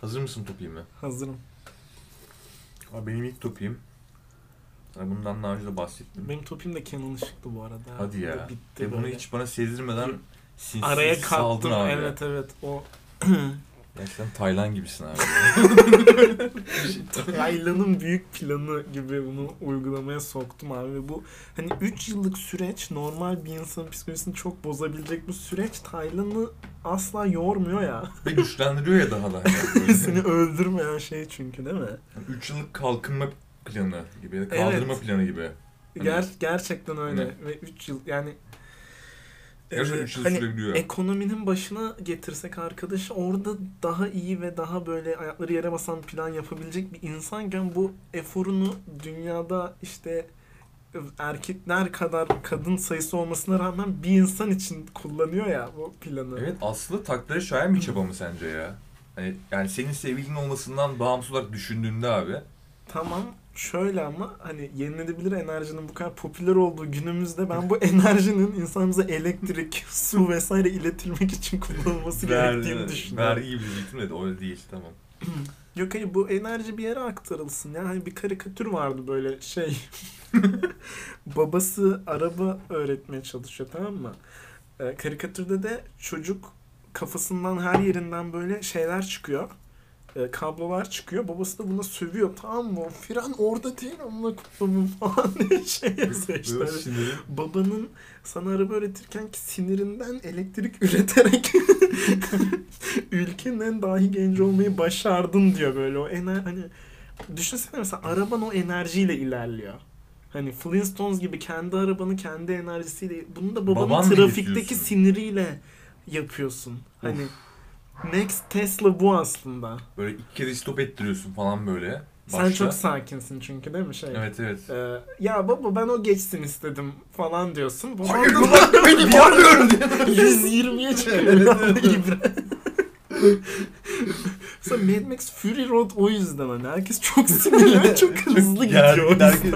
Hazır mısın topiyim mi? Hazırım. Abi benim ilk topiyim. Sana bundan daha önce de bahsettim. Benim topim de Canon ışıktı bu arada. Hadi ya. Bitti Ve bunu hiç bana sezdirmeden sinsi Araya saldın kattım. abi. Evet evet. O Gerçekten Taylan gibisin abi. Taylan'ın büyük planı gibi bunu uygulamaya soktum abi. Ve bu hani 3 yıllık süreç normal bir insanın psikolojisini çok bozabilecek bu süreç Taylan'ı asla yormuyor ya. Ve güçlendiriyor ya daha da. hani Seni öldürmeyen şey çünkü değil mi? 3 yıllık kalkınma planı gibi. Kaldırma Evet. planı gibi. Ger gerçekten öyle. Hani- Ve 3 yıl yani Gerçekten e, 3 yıl hani sürebiliyor. ekonominin başına getirsek arkadaşı orada daha iyi ve daha böyle ayakları yere basan plan yapabilecek bir insanken bu eforunu dünyada işte erkekler kadar kadın sayısı olmasına rağmen bir insan için kullanıyor ya bu planı. Evet aslında takdire şayan bir çaba mı sence ya? Hani, yani senin sevgilin olmasından bağımsız olarak düşündüğünde abi. Tamam şöyle ama hani yenilenebilir enerjinin bu kadar popüler olduğu günümüzde ben bu enerjinin insanımıza elektrik, su vesaire iletilmek için kullanılması gerektiğini düşünüyorum. Vergi gibi diyecektim de öyle değil tamam. Yok hayır bu enerji bir yere aktarılsın ya. Hani bir karikatür vardı böyle şey. Babası araba öğretmeye çalışıyor tamam mı? Ee, karikatürde de çocuk kafasından her yerinden böyle şeyler çıkıyor. Ee, kablolar çıkıyor. Babası da buna sövüyor tamam mı? Fren orada değil onunla kutlamam falan diye şey yazıyor işte. Hani babanın sana araba öğretirken ki sinirinden elektrik üreterek ülkenin en dahi genci olmayı başardın diyor böyle o ener hani düşünsene mesela araban o enerjiyle ilerliyor. Hani Flintstones gibi kendi arabanı kendi enerjisiyle bunu da babanın Baban trafikteki siniriyle yapıyorsun. Hani next Tesla bu aslında. Böyle iki kere stop ettiriyorsun falan böyle. Sen başta. çok sakinsin çünkü değil mi şey? Evet evet. Ee, ya baba ben o geçsin istedim falan diyorsun. Baban Hayır ulan benim varmıyorum diye. 120'ye çıkıyor ibre. Mesela Mad Max Fury Road o yüzden hani herkes çok sinirli ve çok hızlı gidiyor. herkes-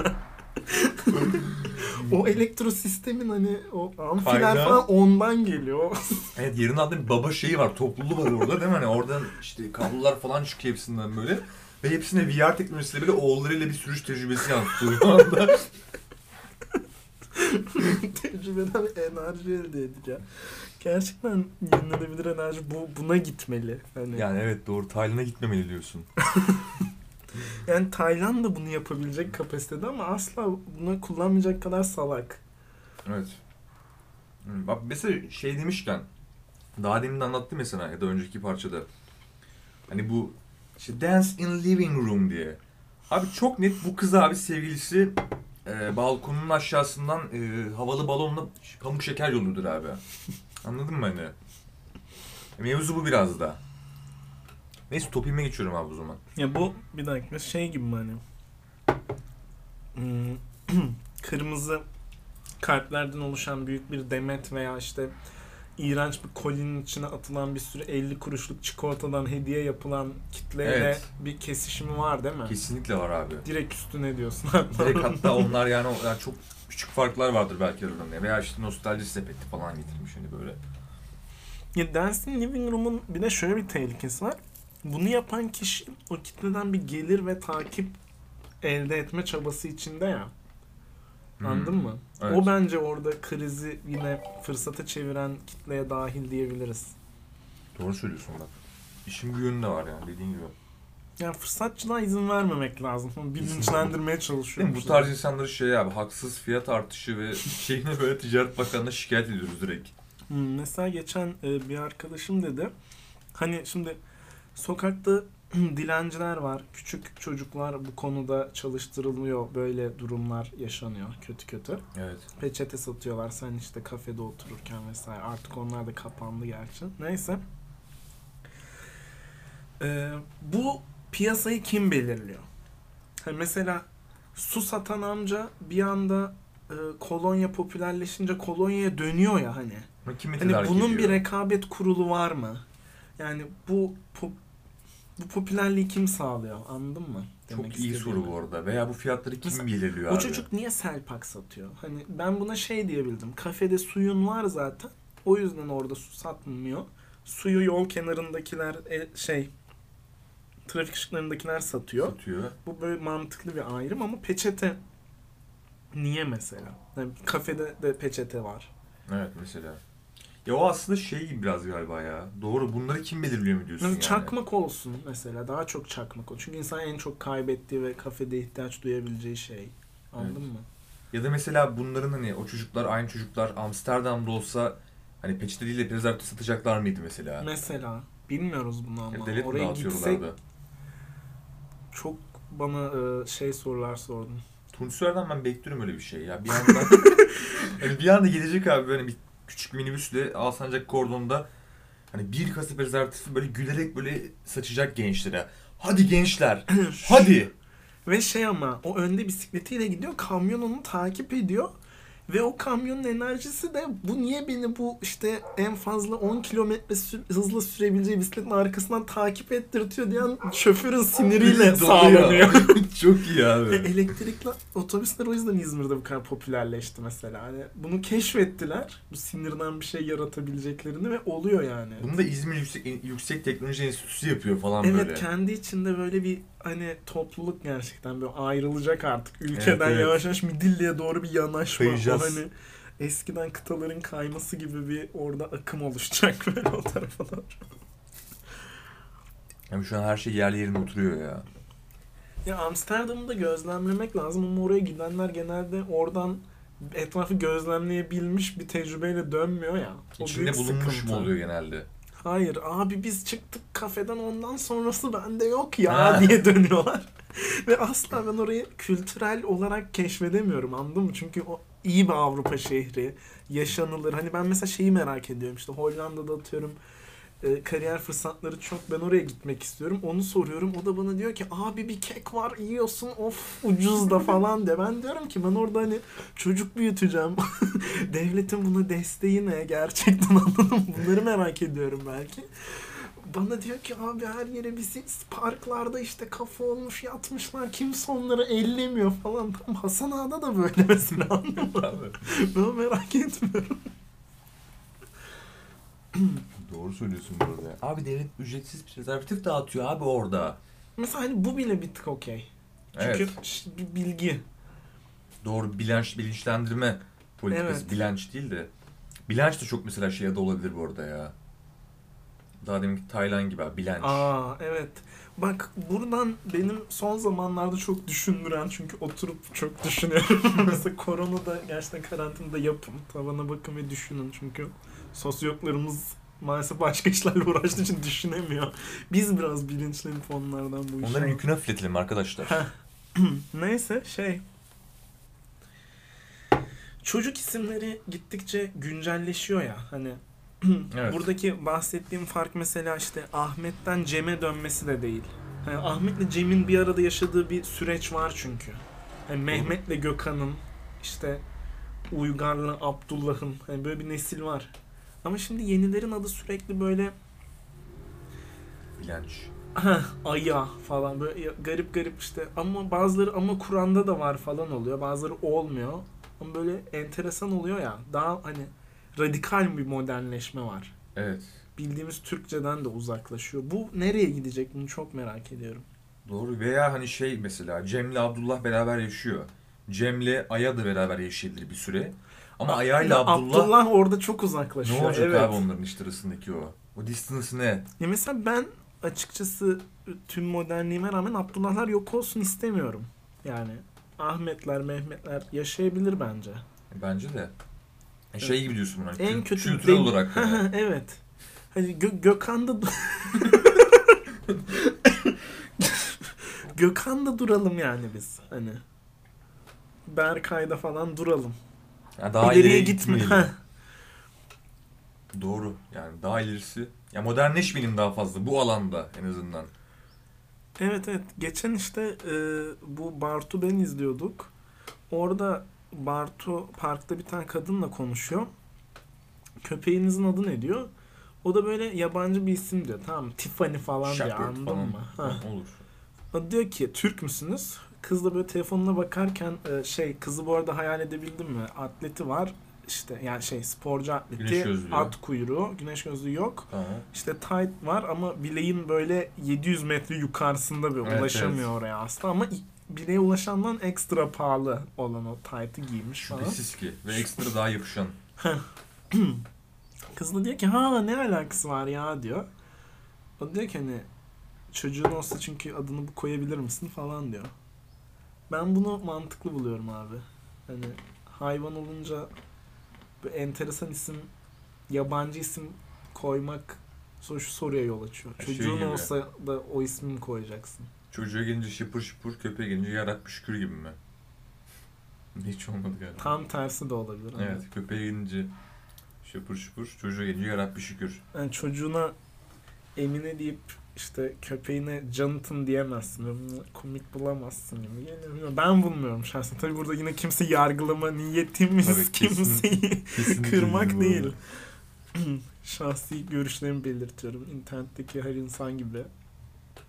o elektro sistemin hani o amfiler Kaynağı- falan ondan geliyor. Evet yerin altında bir baba şeyi var, topluluğu var orada değil mi? Hani oradan işte kablolar falan çıkıyor hepsinden böyle. Ve hepsine VR teknolojisiyle böyle oğullarıyla bir sürüş tecrübesi yansıtıyor şu anda. Tecrübeden enerji elde edeceğim. Gerçekten yenilenebilir enerji bu buna gitmeli. Hani yani evet doğru Tayland'a gitmemeli diyorsun. Yani Tayland da bunu yapabilecek kapasitede ama asla bunu kullanmayacak kadar salak. Evet. Hmm, Bak mesela şey demişken daha demin de anlattım mesela ya da önceki parçada. Hani bu işte Dance in Living Room diye. Abi çok net bu kız abi sevgilisi e, balkonun aşağısından e, havalı balonla pamuk şeker yolluyordur abi. Anladın mı hani? Mevzu bu biraz da. Neyse topime geçiyorum abi o zaman. Ya bu bir dakika şey gibi mi hani? Hmm, kırmızı kalplerden oluşan büyük bir demet veya işte iğrenç bir kolinin içine atılan bir sürü 50 kuruşluk çikolatadan hediye yapılan kitleyle Evet. bir kesişimi var değil mi? Kesinlikle var abi. Direkt üstüne diyorsun. Direkt hatta onlar yani, o- yani çok küçük farklar vardır belki aralarında. Veya işte nostalji sepeti falan getirmiş hani böyle. Ya Dancing Living Room'un bir de şöyle bir tehlikesi var. Bunu yapan kişi o kitleden bir gelir ve takip elde etme çabası içinde ya. Anladın Hmm. mı? Evet. O bence orada krizi yine fırsata çeviren kitleye dahil diyebiliriz. Doğru söylüyorsun bak. İşin bir yönü de var yani dediğin gibi. Yani fırsatçılığa izin vermemek lazım. Bilinçlendirmeye çalışıyorum. Bu tarz insanları şey abi haksız fiyat artışı ve şeyine böyle Ticaret Bakanı'na şikayet ediyoruz direkt. Hmm, mesela geçen e, bir arkadaşım dedi. Hani şimdi sokakta dilenciler var. Küçük çocuklar bu konuda çalıştırılıyor. Böyle durumlar yaşanıyor kötü kötü. Evet. Peçete satıyorlar sen işte kafede otururken vesaire. Artık onlar da kapandı gerçi. Neyse. Ee, bu piyasayı kim belirliyor? Hani mesela su satan amca bir anda e, kolonya popülerleşince kolonyaya dönüyor ya hani. Kimi Hani bunun bir ediyor? rekabet kurulu var mı? Yani bu bu popülerliği kim sağlıyor? Anladın mı? Demek Çok iyi soru bu arada. Veya bu fiyatları kim Mesela belirliyor O abi? çocuk niye selpak satıyor? Hani ben buna şey diyebildim. Kafede suyun var zaten. O yüzden orada su satmıyor. Suyu yol kenarındakiler e, şey trafik ışıklarındakiler satıyor. Satıyor. Bu böyle mantıklı bir ayrım ama peçete niye mesela? Yani kafede de peçete var. Evet mesela. Ya o aslında şey gibi biraz galiba ya. Doğru bunları kim belirliyor mu diyorsun Yani yani. çakmak olsun mesela. Daha çok çakmak olsun. Çünkü insan en çok kaybettiği ve kafede ihtiyaç duyabileceği şey. Anladın Evet. mı? Ya da mesela bunların hani o çocuklar aynı çocuklar Amsterdam'da olsa hani peçete değil de prezervatif satacaklar mıydı mesela? Mesela bilmiyoruz bunu ama. Ya devlet mi Oraya gitsek dağıtıyorlardı? çok bana e, şey sorular sordun. Turnusörden ben bekliyorum öyle bir şey ya. Bir anda hani bir anda gelecek abi böyle bir küçük minibüsle Alsancak kordonda hani bir kasa prezervatifi böyle gülerek böyle saçacak gençlere. Hadi gençler. hadi. Ve şey ama o önde bisikletiyle gidiyor. Kamyon onu takip ediyor. Ve o kamyonun enerjisi de bu niye beni bu işte en fazla 10 kilometre hızla sürebileceği bisikletin arkasından takip ettirtiyor diyen şoförün siniriyle sağlanıyor. Çok iyi abi. elektrikli otobüsler o yüzden İzmir'de bu kadar popülerleşti mesela. Hani bunu keşfettiler. Bu sinirden bir şey yaratabileceklerini ve oluyor yani. Bunu da İzmir Yüksek, Yüksek Teknoloji Enstitüsü yapıyor falan Evet böyle. kendi içinde böyle bir hani topluluk gerçekten böyle ayrılacak artık. Ülkeden Evet, evet. yavaş yavaş Midilli'ye doğru bir yanaşma. O Kayacağız. hani eskiden kıtaların kayması gibi bir orada akım oluşacak böyle o tarafa doğru. Yani şu an her şey yerli yerine oturuyor ya. Ya Amsterdam'ı da gözlemlemek lazım ama oraya gidenler genelde oradan etrafı gözlemleyebilmiş bir tecrübeyle dönmüyor ya. O İçinde bulunmuş sıkıntı. mu oluyor genelde? Hayır abi biz çıktık kafeden ondan sonrası bende yok ya Ha. diye dönüyorlar. Ve asla ben orayı kültürel olarak keşfedemiyorum anladın mı? Çünkü o iyi bir Avrupa şehri, yaşanılır. Hani ben mesela şeyi merak ediyorum işte Hollanda'da atıyorum e, kariyer fırsatları çok ben oraya gitmek istiyorum. Onu soruyorum. O da bana diyor ki abi bir kek var yiyorsun of ucuz da falan de. Ben diyorum ki ben orada hani çocuk büyüteceğim. Devletin buna desteği ne gerçekten anladın mı? Bunları merak ediyorum belki. Bana diyor ki abi her yere bizi parklarda işte kafa olmuş yatmışlar kimse onları ellemiyor falan. Tam Hasan Ağa'da da böyle mesela anladın mı? Ben merak etmiyorum. Doğru söylüyorsun burada. Abi devlet ücretsiz prezervatif dağıtıyor abi orada. Mesela hani bu bile bir tık okey. Çünkü Evet. ş- bir bilgi. Doğru bilinç, bilinçlendirme politikası. Evet. Bilinç değil de. Bilinç de çok mesela şeye de olabilir bu arada ya. Daha deminki Taylan gibi abi bilinç. Aa evet. Bak buradan benim son zamanlarda çok düşündüren çünkü oturup çok düşünüyorum. Mesela koronada gerçekten karantinada yapın. Tavana bakın ve düşünün çünkü sosyologlarımız maalesef başka işlerle uğraştığı için düşünemiyor. Biz biraz bilinçlenip onlardan bu işe... Onların yükünü hafifletelim arkadaşlar. Neyse şey. Çocuk isimleri gittikçe güncelleşiyor ya hani. Evet. Buradaki bahsettiğim fark mesela işte Ahmet'ten Cem'e dönmesi de değil. Yani Ahmet'le Cem'in bir arada yaşadığı bir süreç var çünkü. Yani Mehmet'le Gökhan'ın işte Uygar'la Abdullah'ın hani böyle bir nesil var. Ama şimdi yenilerin adı sürekli böyle Bilinç. Heh, Aya falan böyle garip garip işte ama bazıları ama Kur'an'da da var falan oluyor bazıları olmuyor ama böyle enteresan oluyor ya daha hani radikal bir modernleşme var Evet. bildiğimiz Türkçeden de uzaklaşıyor bu nereye gidecek bunu çok merak ediyorum Doğru. Veya hani şey mesela Cem'le Abdullah beraber yaşıyor. Cem'le Aya da beraber yaşayabilir bir süre. Ama Aya'yla Ya Abdullah, orada çok uzaklaşıyor ne olacak evet. abi onların işte arasındaki o? O distance ne? Ya mesela ben açıkçası tüm modernliğime rağmen Abdullahlar yok olsun istemiyorum yani Ahmetler Mehmetler yaşayabilir bence Bence de. E Şey gibi diyorsun buna. En kül- kötü kültürel dem- olarak. yani. evet. Hani Gö- Gökhan'da Gökhan'da duralım yani biz hani. Berkay'da falan duralım. Ya daha İleriye ileriye gitme. gitmeyelim. Doğru. Yani daha ilerisi. Ya modernleşmeyelim daha fazla bu alanda en azından. Evet evet. Geçen işte e, bu Bartu ben izliyorduk. Orada Bartu parkta bir tane kadınla konuşuyor. Köpeğinizin adı ne diyor? O da böyle yabancı bir isim diyor. Tamam? Tiffany falan diyor. Shepherd Anladın falan. mı? Ha, Olur. O diyor ki Türk müsünüz? Kız da böyle telefonuna bakarken e, şey kızı bu arada hayal edebildim mi? Atleti var. işte yani şey sporcu atleti at kuyruğu güneş gözlüğü yok. Tamam. İşte tight var ama bileğin böyle 700 metre yukarısında bir Evet, ulaşamıyor evet. oraya aslında ama bileğe ulaşandan ekstra pahalı olan o tight'ı giymiş falan. Şüphesiz. Ve ekstra daha yapışan. Kız da diyor ki ha ne alakası var ya diyor. O diyor ki hani çocuğun olsa çünkü adını bu koyabilir misin falan diyor. Ben bunu mantıklı buluyorum abi. Hani hayvan olunca bir enteresan isim, yabancı isim koymak sor- şu soruya yol açıyor. Şey Çocuğun gibi. olsa da o ismi mi koyacaksın? Çocuğa gelince şıpır şıpır, köpeğe gelince yarak şükür gibi mi? Hiç olmadı galiba. Tam tersi de olabilir. ama. Evet, köpeğe gelince şıpır şıpır, çocuğa gelince yarak şükür. Yani çocuğuna Emine deyip işte köpeğine Jonathan diyemezsin. komik bulamazsın gibi geliyor. Ben bulmuyorum şahsen. Tabii burada yine kimse yargılama niyetimiz Tabii, kesin- kimseyi Kesinlikle kırmak bu değil. Şahsi görüşlerimi belirtiyorum. İnternetteki her insan gibi.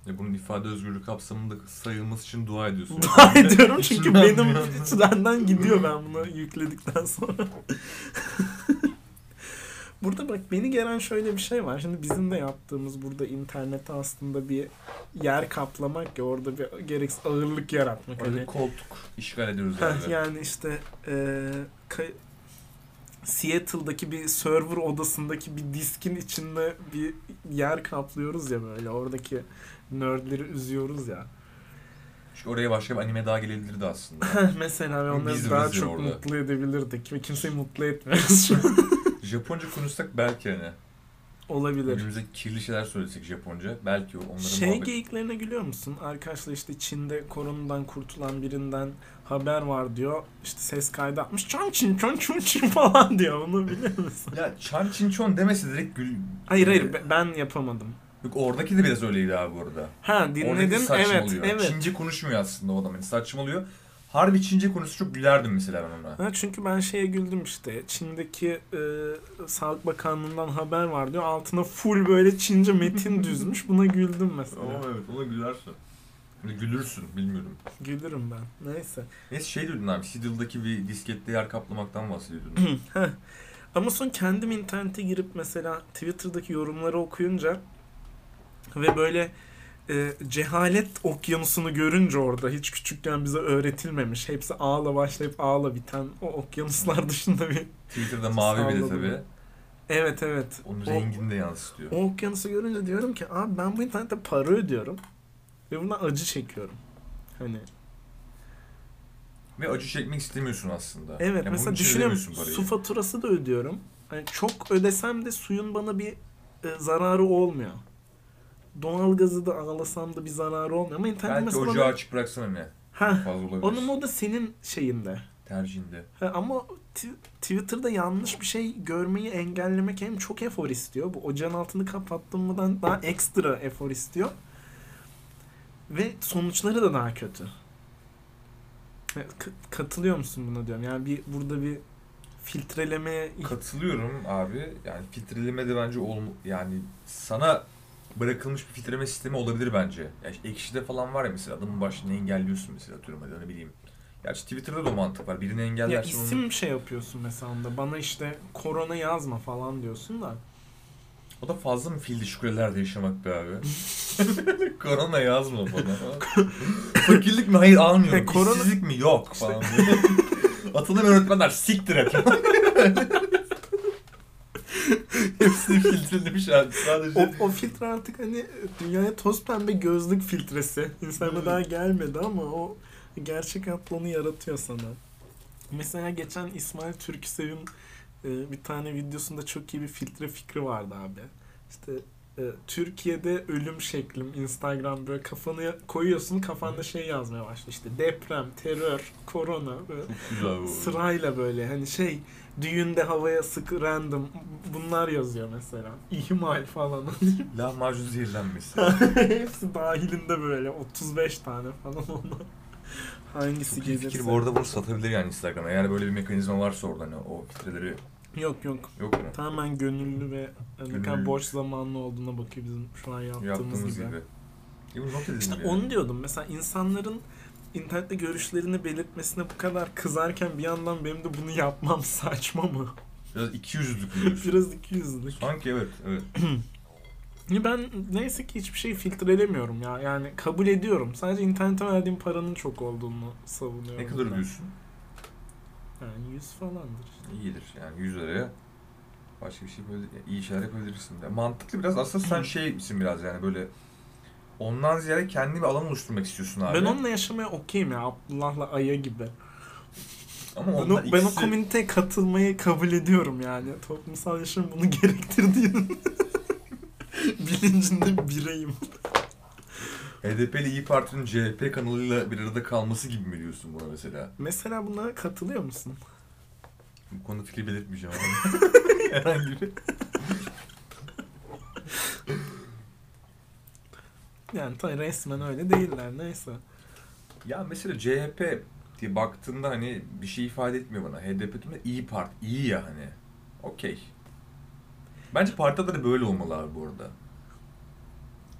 Ya bunun ifade özgürlüğü kapsamında sayılması için dua ediyorsun. Dua ediyorum çünkü benim içinden gidiyor ben bunu yükledikten sonra. burada bak beni gelen şöyle bir şey var. Şimdi bizim de yaptığımız burada internette aslında bir yer kaplamak ya orada bir gereksiz ağırlık yaratmak. Orada Hani, koltuk işgal ediyoruz Heh, yani. yani işte e, ka- Seattle'daki bir server odasındaki bir diskin içinde bir yer kaplıyoruz ya böyle. Oradaki nerdleri üzüyoruz ya. Çünkü oraya başka bir anime daha gelebilirdi aslında. Mesela ve onları daha çok orada. mutlu edebilirdik ve kimseyi mutlu etmiyoruz şu an. Japonca konuşsak belki hani. Olabilir. Birbirimize kirli şeyler söylesek Japonca. Belki onların Şey muhabbet... geyiklerine gülüyor musun? Arkadaşlar işte Çin'de koronadan kurtulan birinden haber var diyor. İşte ses kaydı atmış. Çon çin çon çun çin falan diyor. Onu biliyor musun? Ya Chan Chin Chon demese direkt gül... Hayır hayır be- ben yapamadım. Yok oradaki de biraz öyleydi abi bu arada. Ha dinledim evet evet. Çince konuşmuyor aslında o adam. Yani saçmalıyor. Harbi Çince konuşsa çok gülerdim mesela ben ona. Ha, çünkü ben şeye güldüm işte. Çin'deki e, Sağlık Bakanlığı'ndan haber var diyor. Altına full böyle Çince metin düzmüş. Buna güldüm mesela. Ama evet ona gülersin. Hani gülürsün bilmiyorum. Gülürüm ben. Neyse. Neyse şey diyordun abi Seedle'daki bir diskette yer kaplamaktan bahsediyordun. Ama son kendim internete girip mesela Twitter'daki yorumları okuyunca ve böyle e, cehalet okyanusunu görünce orada hiç küçükken bize öğretilmemiş. Hepsi ağla başlayıp ağla biten o okyanuslar dışında bir... Twitter'da mavi bir de tabii. Evet evet. Onun rengini de yansıtıyor. O okyanusu görünce diyorum ki abi ben bu internette para ödüyorum ve bundan acı çekiyorum. Hani Ve acı çekmek istemiyorsun aslında. evet Yani mesela düşünüyorum su faturası da ödüyorum. Hani çok ödesem de suyun bana bir e, zararı olmuyor. Doğalgazı da ağlasam da bir zararı olmuyor ama internet Belki mesela ocağı bana... açık bıraksana ne? Ha, onun o da senin şeyinde. Tercihinde. Ha, ama Twitter'da yanlış bir şey görmeyi engellemek hem çok efor istiyor. Bu ocağın altını kapattığımdan daha ekstra efor istiyor. Ve sonuçları da daha kötü. K- katılıyor musun buna diyorum. Yani bir burada bir filtrelemeye Katılıyorum abi. Yani filtreleme de bence olm yani sana bırakılmış bir filtreleme sistemi olabilir bence. Ya işte ekşide falan var ya mesela adamın başını engelliyorsun mesela atıyorum hadi ne bileyim. Gerçi Twitter'da da o mantık var. Birini ya engellersin onu- isim şey yapıyorsun mesela onda. Bana işte korona yazma falan diyorsun da. O da fazla mı fil dişi kulelerde yaşamak be abi? Korona yazma bana. Fakirlik mi? Hayır almıyorum. E, korona- İşsizlik mi? Yok falan. Atılan öğretmenler siktir et. Hepsini filtrelemiş abi. Sadece O, o filtre artık hani dünyaya toz pembe gözlük filtresi. İnsana Evet. daha gelmedi ama o gerçek atlonu yaratıyor sana. Mesela geçen İsmail Türküsev'in e, bir tane videosunda çok iyi bir filtre fikri vardı abi. İşte e, Türkiye'de ölüm şeklim Instagram böyle kafanı koyuyorsun kafanda şey yazmaya başlıyor işte deprem, terör, korona böyle sırayla böyle hani şey düğünde havaya sık random bunlar yazıyor mesela. İhmal falan. Lahmacun zehirlenmesi. Hepsi dahilinde böyle 35 tane falan onlar. Hangisi Çok iyi gelirse. fikir. Bu arada bunu satabilir yani Instagram'a. Eğer böyle bir mekanizma varsa orada hani o filtreleri Yok yok. yok mu? Tamamen gönüllü ve ne kadar Gönüllü. boş zamanlı olduğuna bakıyor bizim şu an yaptığımız, Yaptığımız gibi. gibi. E bu not edelim İşte ya. onu diyordum. Mesela insanların internette görüşlerini belirtmesine bu kadar kızarken bir yandan benim de bunu yapmam saçma mı? Biraz iki yüzlülük biliyorsun. Biraz ikiyüzlülük. Sanki evet, evet. Ben neyse ki hiçbir şey filtrelemiyorum ya. Yani kabul ediyorum. Sadece internete verdiğim paranın çok olduğunu savunuyorum. Ne kadar ben. ödüyorsun? Yani 100 falandır. İyidir yani 100 liraya başka bir şey böyle iyi şeyler yapabilirsin. de. mantıklı biraz aslında sen şeysin biraz yani böyle ondan ziyade kendi bir alan oluşturmak istiyorsun abi. Ben onunla yaşamaya okeyim ya. Abdullah'la Aya gibi. Ama Ben o, ben o ikisi- komüniteye katılmayı kabul ediyorum yani. Toplumsal yaşam bunu gerektirdiğinin bilincinde bireyim. HDP ile İyi Parti'nin CHP kanalıyla bir arada kalması gibi mi diyorsun buna mesela? Mesela bunlara katılıyor musun? Bu konuda fikir belirtmeyeceğim ama. Herhangi bir. Yani tabii resmen öyle değiller neyse. Ya mesela CHP diye baktığında hani bir şey ifade etmiyor bana. HDP diyorum da İyi Parti. iyi ya hani. Okey. Bence parti adları böyle olmalı abi bu arada.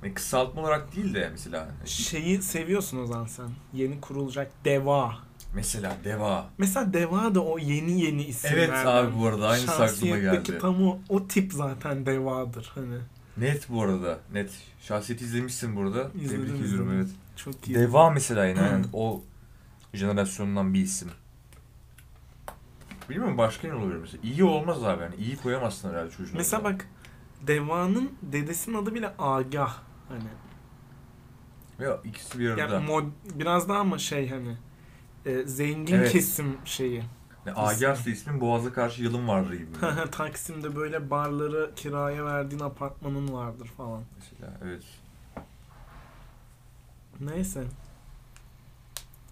Yani kısaltma olarak değil de mesela. hani Şeyi seviyorsun o zaman sen. Yeni kurulacak Deva. Mesela Deva. Mesela Deva da o yeni yeni isimlerden. Evet abi bu arada aynısı aklıma geldi. tam o, o tip zaten Deva'dır hani. Net bu arada. Net. Şahsiyeti izlemişsin burada. İzledim, Tebrik izledim. evet. Çok iyi. Deva mesela yine yani o jenerasyondan bir isim. Bilmiyorum başka ne olabilir mesela. İyi olmaz abi yani. İyi koyamazsın herhalde çocuğuna. Mesela bak Deva'nın dedesinin adı bile Agah. Hani Ve ikisi bir arada. yani mod, biraz daha ama şey hani e, zengin Evet. kesim şeyi. Agas'ta ismin Boğaz'a karşı yılın vardır gibi. Taksim'de böyle barları kiraya verdiğin apartmanın vardır falan. mesela evet. Neyse.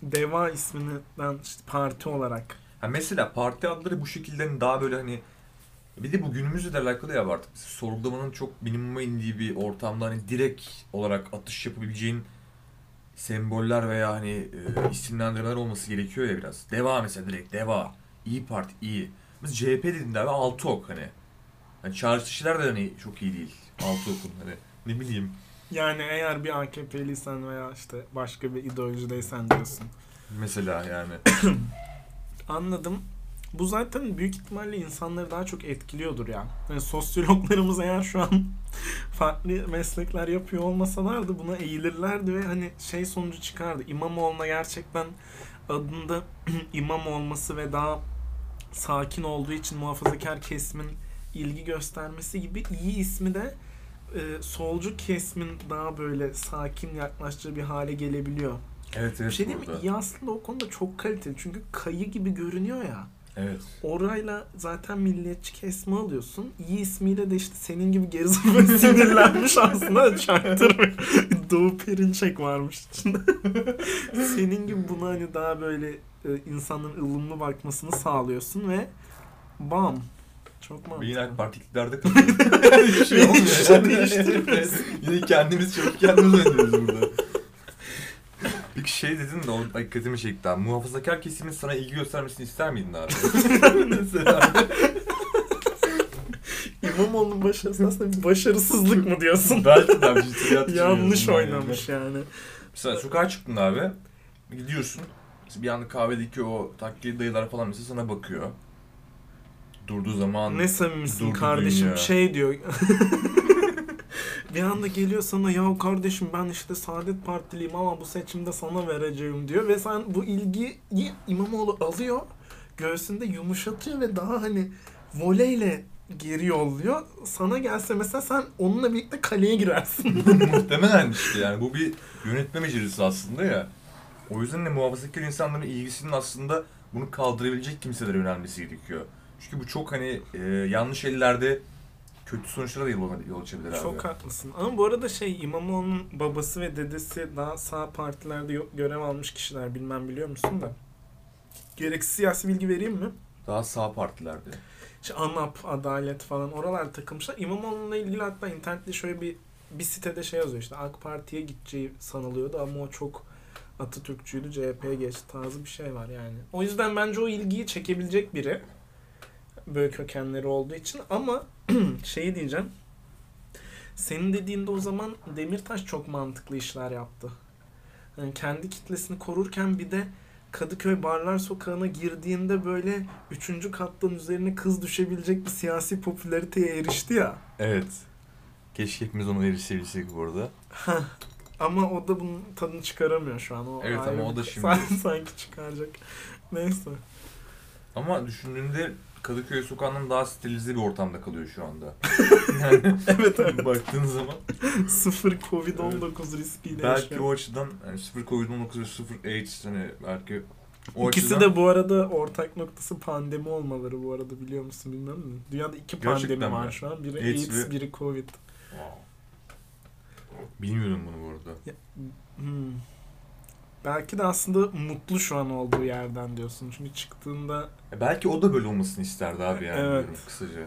Deva isminden işte parti olarak. Ha mesela parti adları bu şekilde hani daha böyle hani bir de bu günümüzle de alakalı ya artık sorgulamanın çok minimuma indiği bir ortamda hani direkt olarak atış yapabileceğin semboller veya hani e, isimlendirmeler olması gerekiyor ya biraz. Deva mesela direkt Deva. İyi Parti iyi. Biz CHP dediğinde abi altı ok hani. Hani çağrışışlar da hani çok iyi değil. Altı okun hani ne bileyim. Yani eğer bir AKP'liysen veya işte başka bir ideolojideysen diyorsun. Mesela yani. Anladım. Bu zaten büyük ihtimalle insanları daha çok etkiliyordur ya. Yani sosyologlarımız eğer şu an farklı meslekler yapıyor olmasalardı buna eğilirlerdi ve hani şey sonucu çıkardı. İmamoğlu'na gerçekten adında imam olması ve daha sakin olduğu için muhafazakar kesimin ilgi göstermesi gibi iyi ismi de e, solcu kesimin daha böyle sakin yaklaştığı bir hale gelebiliyor. Evet Bir evet şey diyeyim mi? İyi aslında o konuda çok kaliteli. Çünkü kayı gibi görünüyor ya. Evet. Orayla zaten milliyetçi kesme alıyorsun. İyi ismiyle de işte senin gibi gerizekalı sinirlenmiş aslında çaktırmıyor. Doğu Perinçek varmış içinde. senin gibi buna hani daha böyle e, insanların ılımlı bakmasını sağlıyorsun ve bam. Çok Ve Yine AK mantıklı. Parti iktidarda kalıyor. Hiçbir şey olmuyor. Hiçbir şey değiştirmiyoruz. Yine kendimiz çok kendimiz oynuyoruz burada. Bir şey dedin de o dikkatimi çekti abi. Muhafazakar kesimin sana ilgi göstermesini ister miydin abi? Mesela. İmamoğlu'nun başarısı aslında bir başarısızlık mı diyorsun? Belki de abi ciddiyat Yanlış düşünüyorum ben oynamış yani. Mesela sokağa çıktın abi. Gidiyorsun. Bir anda kahvedeki o taklidi dayılar falan mesela sana bakıyor. Durduğu zaman Ne samimisin Durdu kardeşim dünya. şey diyor. bir anda geliyor sana ya kardeşim ben işte Saadet Partiliyim ama bu seçimde sana vereceğim diyor ve sen bu ilgiyi İmamoğlu alıyor göğsünde yumuşatıyor ve daha hani voleyle geri yolluyor. Sana gelse mesela sen onunla birlikte kaleye girersin. Muhtemelen işte yani bu bir yönetme becerisi aslında ya. O yüzden de muhafazakar insanların ilgisinin aslında bunu kaldırabilecek kimselere yönelmesi gerekiyor. Çünkü bu çok hani e, yanlış ellerde kötü sonuçlara da yol, yol açabilir abi. Çok haklısın. Ama bu arada şey İmamoğlu'nun babası ve dedesi daha sağ partilerde görev almış kişiler bilmem biliyor musun da. Gereksiz siyasi bilgi vereyim mi? Daha sağ partilerde. İşte ANAP, Adalet falan oralar takılmışlar. İmamoğlu'na ilgili hatta internette şöyle bir bir sitede şey yazıyor işte AK Parti'ye gideceği sanılıyordu ama o çok Atatürkçüydü CHP'ye geçti tarzı bir şey var yani. O yüzden bence o ilgiyi çekebilecek biri. Böyle kökenleri olduğu için ama şeyi diyeceğim. Senin dediğinde o zaman Demirtaş çok mantıklı işler yaptı. hani kendi kitlesini korurken bir de Kadıköy Barlar Sokağı'na girdiğinde böyle üçüncü kattan üzerine kız düşebilecek bir siyasi popülariteye erişti ya. Evet. Keşke hepimiz ona erişebilsek bu arada. Ama o da bunun tadını çıkaramıyor şu an. O Evet ama o da şimdi- Sanki, sanki çıkaracak. Neyse. Ama düşündüğünde Kadıköy sokağının daha stilize bir ortamda kalıyor şu anda. yani Evet evet. baktığın zaman Sıfır Covid-19 riskiyle belki yaşıyor. o açıdan yani 0 Covid-19 ve 0 AIDS hani belki o İkisi açıdan de bu arada ortak noktası pandemi olmaları bu arada biliyor musun bilmem mi? Dünyada iki Gerçekten pandemi mi? var şu an. Biri AIDS AIDS, ve- biri Covid. Wow. Bilmiyordum bunu bu arada. Hmm. Belki de aslında mutlu şu an olduğu yerden diyorsun. Çünkü çıktığında E belki o da böyle olmasını isterdi abi yani Evet. diyorum kısaca.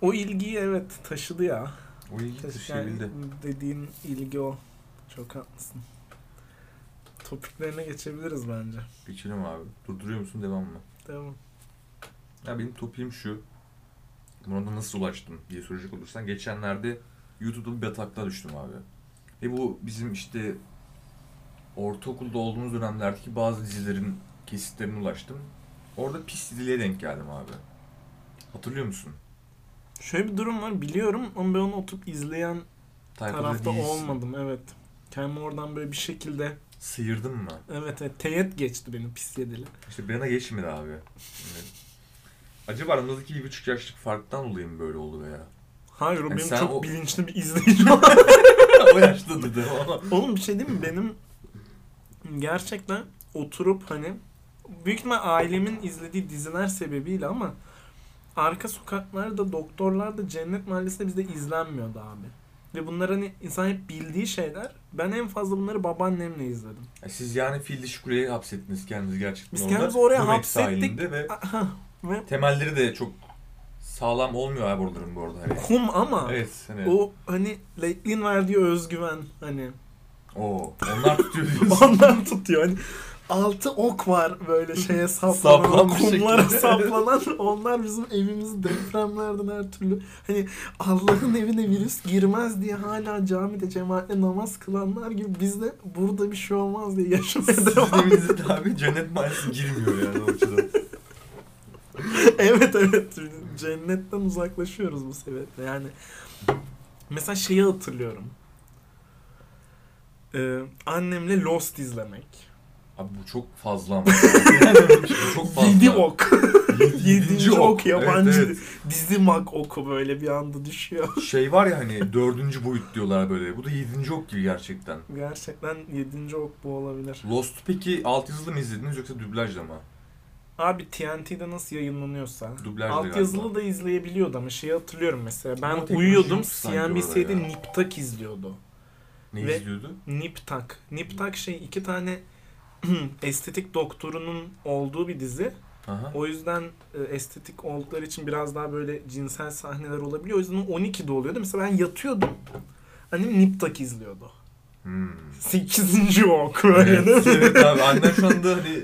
o ilgiyi evet taşıdı ya. O ilgi Yani taşıyabildi. dediğin ilgi o. Çok haklısın. Topiklerine geçebiliriz bence. Geçelim abi. Durduruyor musun devam mı? Devam. Ya benim topim şu. Buna da nasıl ulaştım diye soracak olursan. Geçenlerde YouTube'da bir bataklığa düştüm abi. Ve bu bizim işte ortaokulda olduğumuz dönemlerdeki bazı dizilerin kesitlerine ulaştım. Orada pis diziliğe denk geldim abi. Hatırlıyor musun? Şöyle bir durum var biliyorum ama ben onu oturup izleyen Tayfada tarafta değilsin. olmadım evet. Kendimi oradan böyle bir şekilde Sıyırdın mı? evet, evet teğet geçti benim pis yedili. İşte bana geçmedi abi. Yani, acaba aramızdaki bir buçuk yaşlık farktan dolayı mı böyle oldu veya? Hayır o Yani benim çok o- bilinçli bir izleyici. o yaşta dedim ama. Oğlum bir şey değil mi? Benim gerçekten oturup hani büyük ihtimal ailemin izlediği diziler sebebiyle ama arka sokaklarda doktorlarda cennet mahallesinde bizde izlenmiyordu abi. Ve bunlar hani insan hep bildiği şeyler. Ben en fazla bunları babaannemle izledim. Ya Siz yani fil dişi kuleye hapsettiniz kendinizi gerçekten Biz orada. kendimizi oraya Hürmet hapsettik. sahilinde ve ve temelleri de çok sağlam olmuyor abi oraların bu arada. Hani. kum ama Evet hani. o hani Lake'in verdiği özgüven hani Oo, onlar tutuyor diyorsun. ondan tutuyor. Hani altı ok var böyle şeye saplanan, Saplanmış kumlara şekilde. saplanan. Onlar bizim evimizi depremlerden her türlü hani Allah'ın evine virüs girmez diye hala camide cemaatle namaz kılanlar gibi biz de burada bir şey olmaz diye yaşamaya Sizin devam evinizde de abi cennet mahallesi girmiyor yani o açıdan. evet evet cennetten uzaklaşıyoruz bu sebeple yani mesela şeyi hatırlıyorum ee, annemle Lost izlemek Abi bu çok fazla ama. Çok fazla. Yedi ok Yedi- Yedinci ok yabancı Evet, evet. dizi mag oku böyle bir anda düşüyor. Şey var ya hani dördüncü boyut diyorlar böyle. Bu da yedinci ok gibi gerçekten. Gerçekten yedinci ok bu olabilir. Lost peki alt yazılı mı izlediniz yoksa dublajla mı? Abi TNT'de nasıl yayınlanıyorsa Dublajla alt galiba. yazılı da izleyebiliyordu ama şeyi hatırlıyorum mesela Ama ben teknoloji uyuyordum yok sanki orada CNBC'de ya. Nip Tak izliyordu. Ne Ve- izliyordu? Nip Tak. Nip Tak şey iki tane estetik doktorunun olduğu bir dizi. Aha. O yüzden e, estetik oldukları için biraz daha böyle cinsel sahneler olabiliyor. O yüzden o 12'de oluyordu. Mesela ben yatıyordum. Annem Nip Tak izliyordu. Hmm. 8. ok böyle Evet, değil mi? evet abi annen şu anda hani,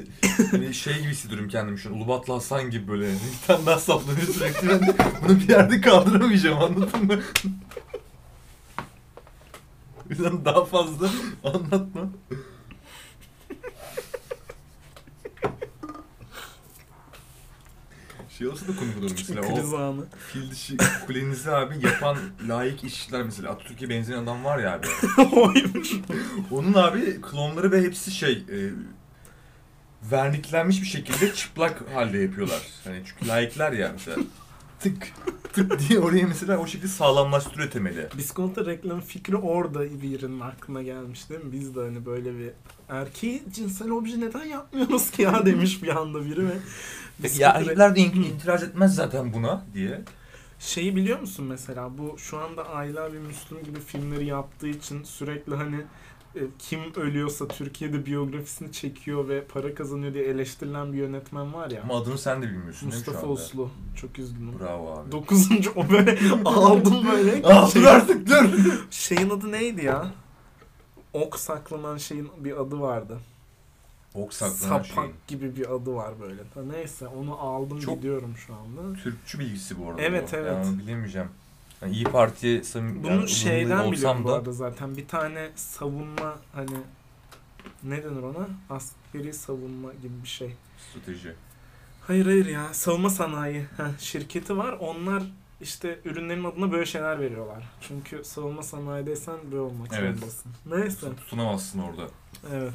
hani şey gibi hissediyorum kendimi şu an Ulubatlı Hasan gibi böyle bir tane daha saplanıyor sürekli ben de bunu bir yerde kaldıramayacağım anladın mı? O yüzden daha fazla anlatma. Şey olsa da komik olur mesela kriz anı. fil dişi kulenizi abi yapan layık işçiler mesela Atatürk'e benzeyen adam var ya abi. Oymuş. Onun abi klonları ve hepsi şey e, verniklenmiş bir şekilde çıplak halde yapıyorlar. Hani çünkü layıklar ya mesela. Tık tık diye oraya mesela o şekilde sağlamlaştırıyor temeli. Biskonto reklam fikri orada birinin aklına gelmiş değil mi? Biz de hani böyle bir erkeği cinsel obje neden yapmıyoruz ki ya demiş bir anda biri ve Peki ya erkekler de itiraz etmez zaten buna diye. Şeyi biliyor musun mesela bu şu anda Ayla ve Müslüm gibi filmleri yaptığı için sürekli hani kim ölüyorsa Türkiye'de biyografisini çekiyor ve para kazanıyor diye eleştirilen bir yönetmen var ya. Ama adını sen de bilmiyorsun Mustafa? Uslu. Çok üzgünüm. Bravo abi. Dokuzuncu o böyle aldım böyle. Şey- dur artık dur. Şeyin adı neydi ya? Ok saklanan şeyin bir adı vardı. Ok saklanan Sapak şeyin. gibi bir adı var böyle. Neyse onu aldım Çok- gidiyorum şu anda. Türkçü bilgisi bu arada Evet, bu. evet. Yani bilemeyeceğim. Yani İyi Parti'ye samimi Bunu yani şeyden biliyorum olsam bu da arada zaten. Bir tane savunma hani ne denir ona? Askeri savunma gibi bir şey. strateji. Hayır hayır ya. Savunma sanayi Heh, şirketi var. Onlar işte ürünlerin adına böyle şeyler veriyorlar. Çünkü savunma sanayideysen böyle olmak Evet. zorundasın. Neyse. Tutunamazsın orada. Evet.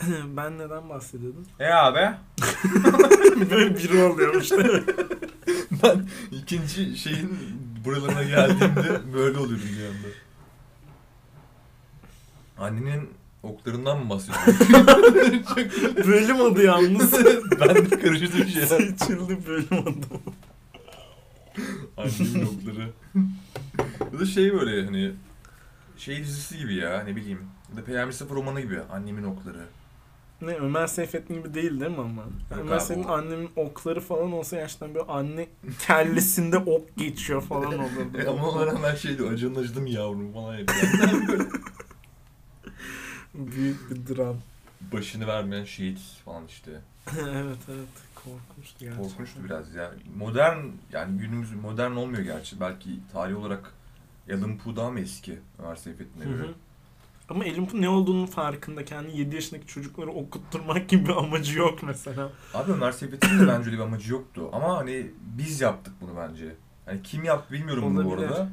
ben neden bahsediyordum? E abi? böyle biri oluyorum işte. Ben ikinci şeyin buralarına geldiğimde böyle oluyorum bir anda. Annenin oklarından mı bahsediyorsun? bölüm adı yalnız. ben de karıştırdım şeyler. Seçildi bölüm adı. Annemin okları. Bu da şey böyle hani şey dizisi gibi ya ne bileyim. Ya da Peyami Sıfır romanı gibi annemin okları. Ne Ömer Seyfettin gibi değil değil mi ama? Ömer abi, Seyfettin o- annemin okları falan olsa gerçekten böyle anne kellesinde ok geçiyor falan olurdu. E, ama ona rağmen şeydi acın acıdım yavrum falan yapıyor. Böyle Büyük bir dram. Başını vermeyen şehit falan işte. evet evet korkunçtu gerçekten. Korkunçtu biraz ya. Modern yani günümüz modern olmuyor gerçi. Belki tarih olarak Alan Poe daha mı eski Ömer Seyfettin'e Hı göre? hı. Ama Elin Pu ne olduğunun farkında. Kendi 7 yaşındaki çocukları okutturmak gibi bir amacı yok mesela. Abi Ömer Seyfettin'in de bence öyle bir amacı yoktu. Ama hani biz yaptık bunu bence. Hani kim yaptı bilmiyorum bunu bu Olabilir. arada.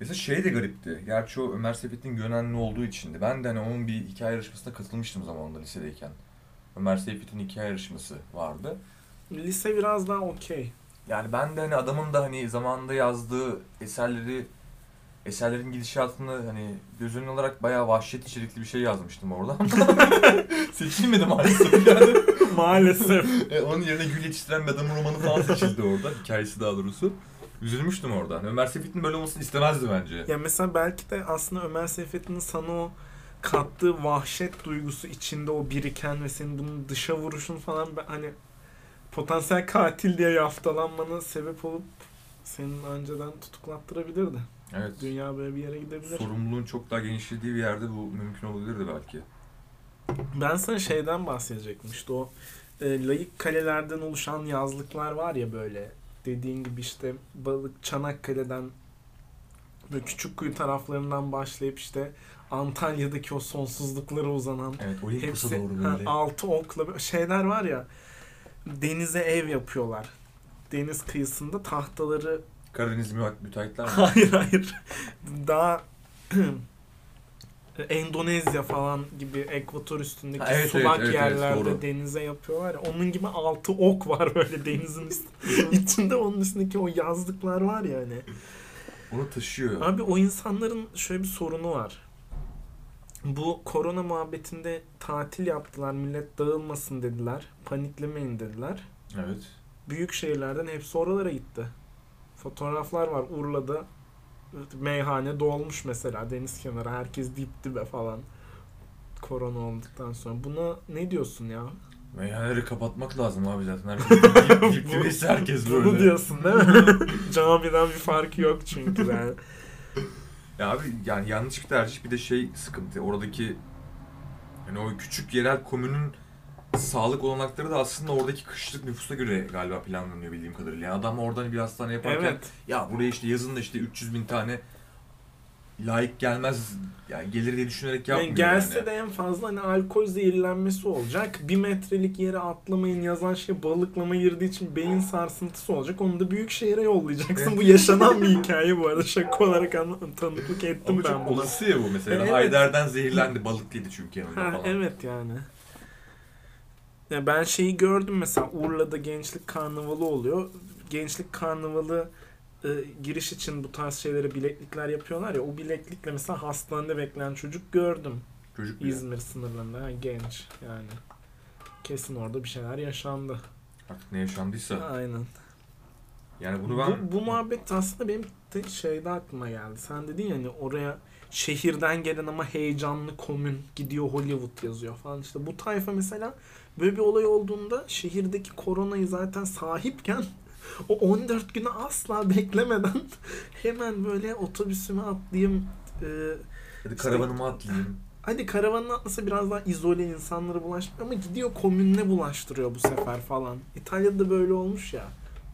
Mesela şey de garipti. Gerçi o Ömer Seyfettin Gönenli olduğu içindi. Ben de hani onun bir hikaye yarışmasına katılmıştım zamanında lisedeyken. Ömer Seyfettin hikaye yarışması vardı. Lise biraz daha okey. Yani ben de hani adamın da hani zamanında yazdığı eserleri eserlerin gidişatını hani göz önüne alarak bayağı vahşet içerikli bir şey yazmıştım orada. Seçilmedi maalesef yani. Maalesef. E, onun yerine gül yetiştiren bir adamın romanı falan seçildi orada. Hikayesi daha doğrusu. Üzülmüştüm orada. Hani Ömer Seyfettin böyle olmasını istemezdi bence. ya mesela belki de aslında Ömer Seyfettin'in sana o kattığı vahşet duygusu içinde o biriken ve senin bunun dışa vuruşun falan hani potansiyel katil diye yaftalanmana sebep olup senin önceden tutuklattırabilirdi. Evet. Dünya böyle bir yere gidebilir. Sorumluluğun çok daha genişlediği bir yerde bu mümkün olabilirdi belki. Ben sana şeyden bahsedecektim işte o e, layık kalelerden oluşan yazlıklar var ya böyle dediğin gibi işte balık Çanakkale'den böyle küçük kuyu taraflarından başlayıp işte Antalya'daki o sonsuzluklara uzanan Evet, hepsi doğru ha, böyle. altı okla şeyler var ya denize ev yapıyorlar. Deniz kıyısında tahtaları Karadeniz müte- müteahhitler mi? hayır hayır daha Endonezya falan gibi ekvator üstündeki Ha, evet, sulak evet, evet, evet, yerlerde doğru. denize yapıyorlar ya. Onun gibi altı ok var böyle denizin. İçinde onun üstündeki o yazlıklar var ya hani. Onu taşıyor. Abi o insanların şöyle bir sorunu var. Bu korona muhabbetinde tatil yaptılar. Millet dağılmasın dediler. Paniklemeyin dediler. Evet. Büyük şehirlerden hepsi oralara gitti. Fotoğraflar var Urla'da. Meyhane dolmuş mesela deniz kenarı. Herkes dip dibe falan. Korona olduktan sonra. Buna ne diyorsun ya? Meyhaneleri kapatmak lazım abi zaten. Herkes dip, dip dibeyse herkes böyle. Bunu diyorsun değil mi? Camiden bir farkı yok çünkü yani. Ya abi yani yanlış bir tercih bir de şey sıkıntı. Oradaki yani o küçük yerel komünün sağlık olanakları da aslında oradaki kışlık nüfusa göre galiba planlanıyor bildiğim kadarıyla. Yani adam oradan bir hastane yaparken Evet. ya buraya işte yazın da işte 300 bin tane layık gelmez yani gelir diye düşünerek Yani yapmıyor gelse yani. de en fazla hani alkol zehirlenmesi olacak. Bir metrelik yere atlamayın yazan şey balıklama girdiği için beyin sarsıntısı olacak. Onu da büyük şehire yollayacaksın. Bu yaşanan bir hikaye bu arada. Şaka olarak anla- tanıklık ettim Ama ben çok buna. olası ya bu mesela. Evet. Haydar'dan zehirlendi balıklıydı çünkü yanında Ha, falan. evet yani. Ya ben şeyi gördüm mesela Urla'da gençlik karnavalı oluyor. Gençlik karnavalı e, giriş için bu tarz şeylere bileklikler yapıyorlar ya. O bileklikle mesela hastanede bekleyen çocuk gördüm. Çocuk bile. İzmir sınırlarında ha, genç yani. Kesin orada bir şeyler yaşandı. Artık ne yaşandıysa. Aynen. Yani bunu ben... Bu, bu muhabbet aslında benim de şeyde aklıma geldi. Sen dedin ya hani oraya şehirden gelen ama heyecanlı komün gidiyor Hollywood yazıyor falan. İşte bu tayfa mesela böyle bir olay olduğunda şehirdeki koronayı zaten sahipken o 14 günü asla beklemeden hemen böyle otobüsüme atlayayım e, Hadi karavanıma atlayayım. Hadi karavanın atlasa biraz daha izole insanlara bulaşmıyor ama gidiyor komününe bulaştırıyor bu sefer falan. İtalya'da böyle olmuş ya.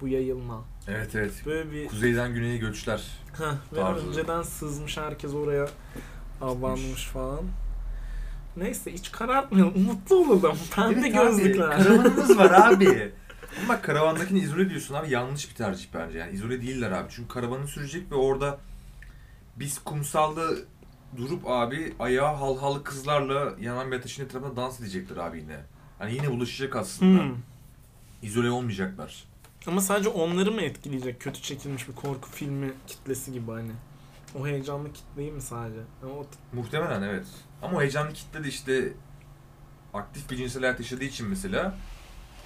bu yayılma. Evet evet. Böyle bir Kuzeyden güneye göçler. Heh, ve önceden sızmış herkes oraya abanmış falan. Neyse hiç karartmayalım. Mutlu olalım. Pembe Evet abi, gözlükler. Karavanımız var abi. Ama karavandakini izole diyorsun abi yanlış bir tercih bence. Yani izole değiller abi. Çünkü karavanı sürecek ve orada biz kumsalda durup abi ayağa halhalı kızlarla yanan bir ateşin etrafında dans edecekler abi yine. Hani yine bulaşacak aslında. Hmm. İzole olmayacaklar. Ama sadece onları mı etkileyecek? Kötü çekilmiş bir korku filmi kitlesi gibi hani. O heyecanlı kitleyi mi sadece? Yani o Muhtemelen evet. Ama o heyecanlı kitle de işte aktif bir cinsel hayat yaşadığı için mesela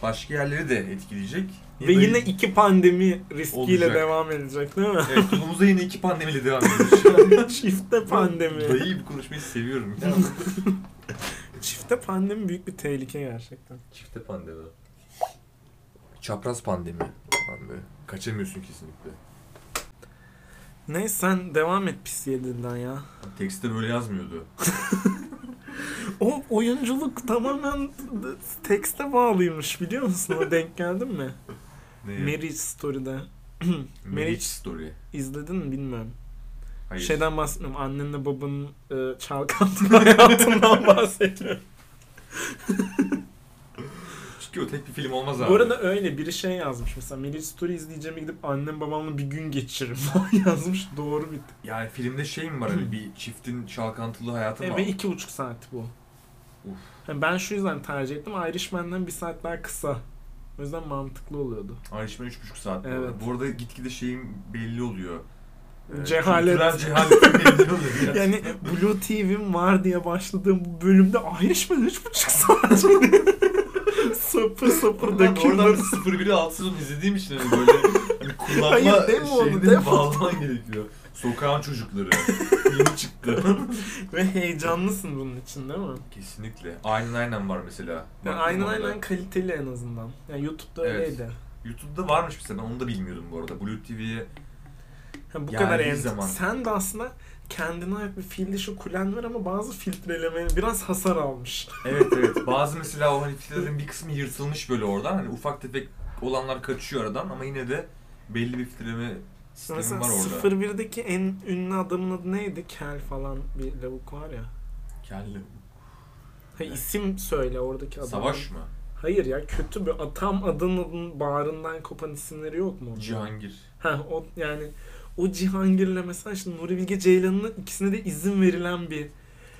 başka yerleri de etkileyecek. Ve yine iki pandemi riskiyle Olacak. devam edecek değil mi? Evet, yolumuza yine iki pandemiyle devam ediyoruz. Çifte pandemi. Dayı bir konuşmayı seviyorum. Çifte pandemi büyük bir tehlike gerçekten. Çifte pandemi. Çapraz pandemi. Kaçamıyorsun kesinlikle. Neyse sen devam et pis yedinden ya. Tekste böyle yazmıyordu. O oyunculuk tamamen tekste bağlıymış biliyor musun? O denk geldin mi? Ne? Marriage Story'de. Marriage Story. İzledin mi bilmiyorum. Hayır. Şeyden bahsetmiyorum. Annenle babanın e, çalkantılı hayatından bahsediyorum. Çünkü o tek bir film olmaz abi. Bu arada öyle biri şey yazmış mesela Marriage Story izleyeceğime gidip annem babamla bir gün geçiririm falan yazmış. Doğru bir Yani filmde şey mi var hani bir çiftin çalkantılı hayatı mı? E, ve iki buçuk saat bu. Uf. Yani ben şu yüzden tercih ettim. Irishman'den bir saat daha kısa. O yüzden mantıklı oluyordu. Irishman 3,5 saat. bu Evet. Bu arada gitgide şeyin belli oluyor. Ee, Cehalet. Cehalet belli oluyor. Yani Blue TV'm var diye başladığım bu bölümde Irishman üç buçuk saat. sapır Oradan, döküyorlar. oradan 01'i alt sezon izlediğim için hani böyle hani kullanma Hayır, deme onu, şeyini deme. bağlaman gerekiyor. Sokağın çocukları. Yeni çıktı. Ve heyecanlısın bunun için değil mi? Kesinlikle. Aynen aynen var mesela. Yani Baktım aynen orada. aynen kaliteli en azından. Yani YouTube'da Evet. öyleydi. YouTube'da varmış mesela ben onu da bilmiyordum bu arada. Blue TV'ye Ha, bu Geldiği kadar en zaman. Sen de aslında kendine ait bir fil dişi kulen var ama bazı filtreleme biraz hasar almış. Evet evet. Bazı mesela o hani filtrelerin bir kısmı yırtılmış böyle oradan. Hani ufak tefek olanlar kaçıyor aradan ama yine de belli bir filtreleme sistemi Mesela var orada. 01'deki en ünlü adamın adı neydi? Kel falan bir lavuk var ya. Kelli. Ha, isim söyle oradaki adam. Savaş mı? Hayır ya kötü bir tam adın adın bağrından kopan isimleri yok mu? Cihangir. Ha o yani o Cihangir'le mesela işte Nuri Bilge Ceylan'ın ikisine de izin verilen bir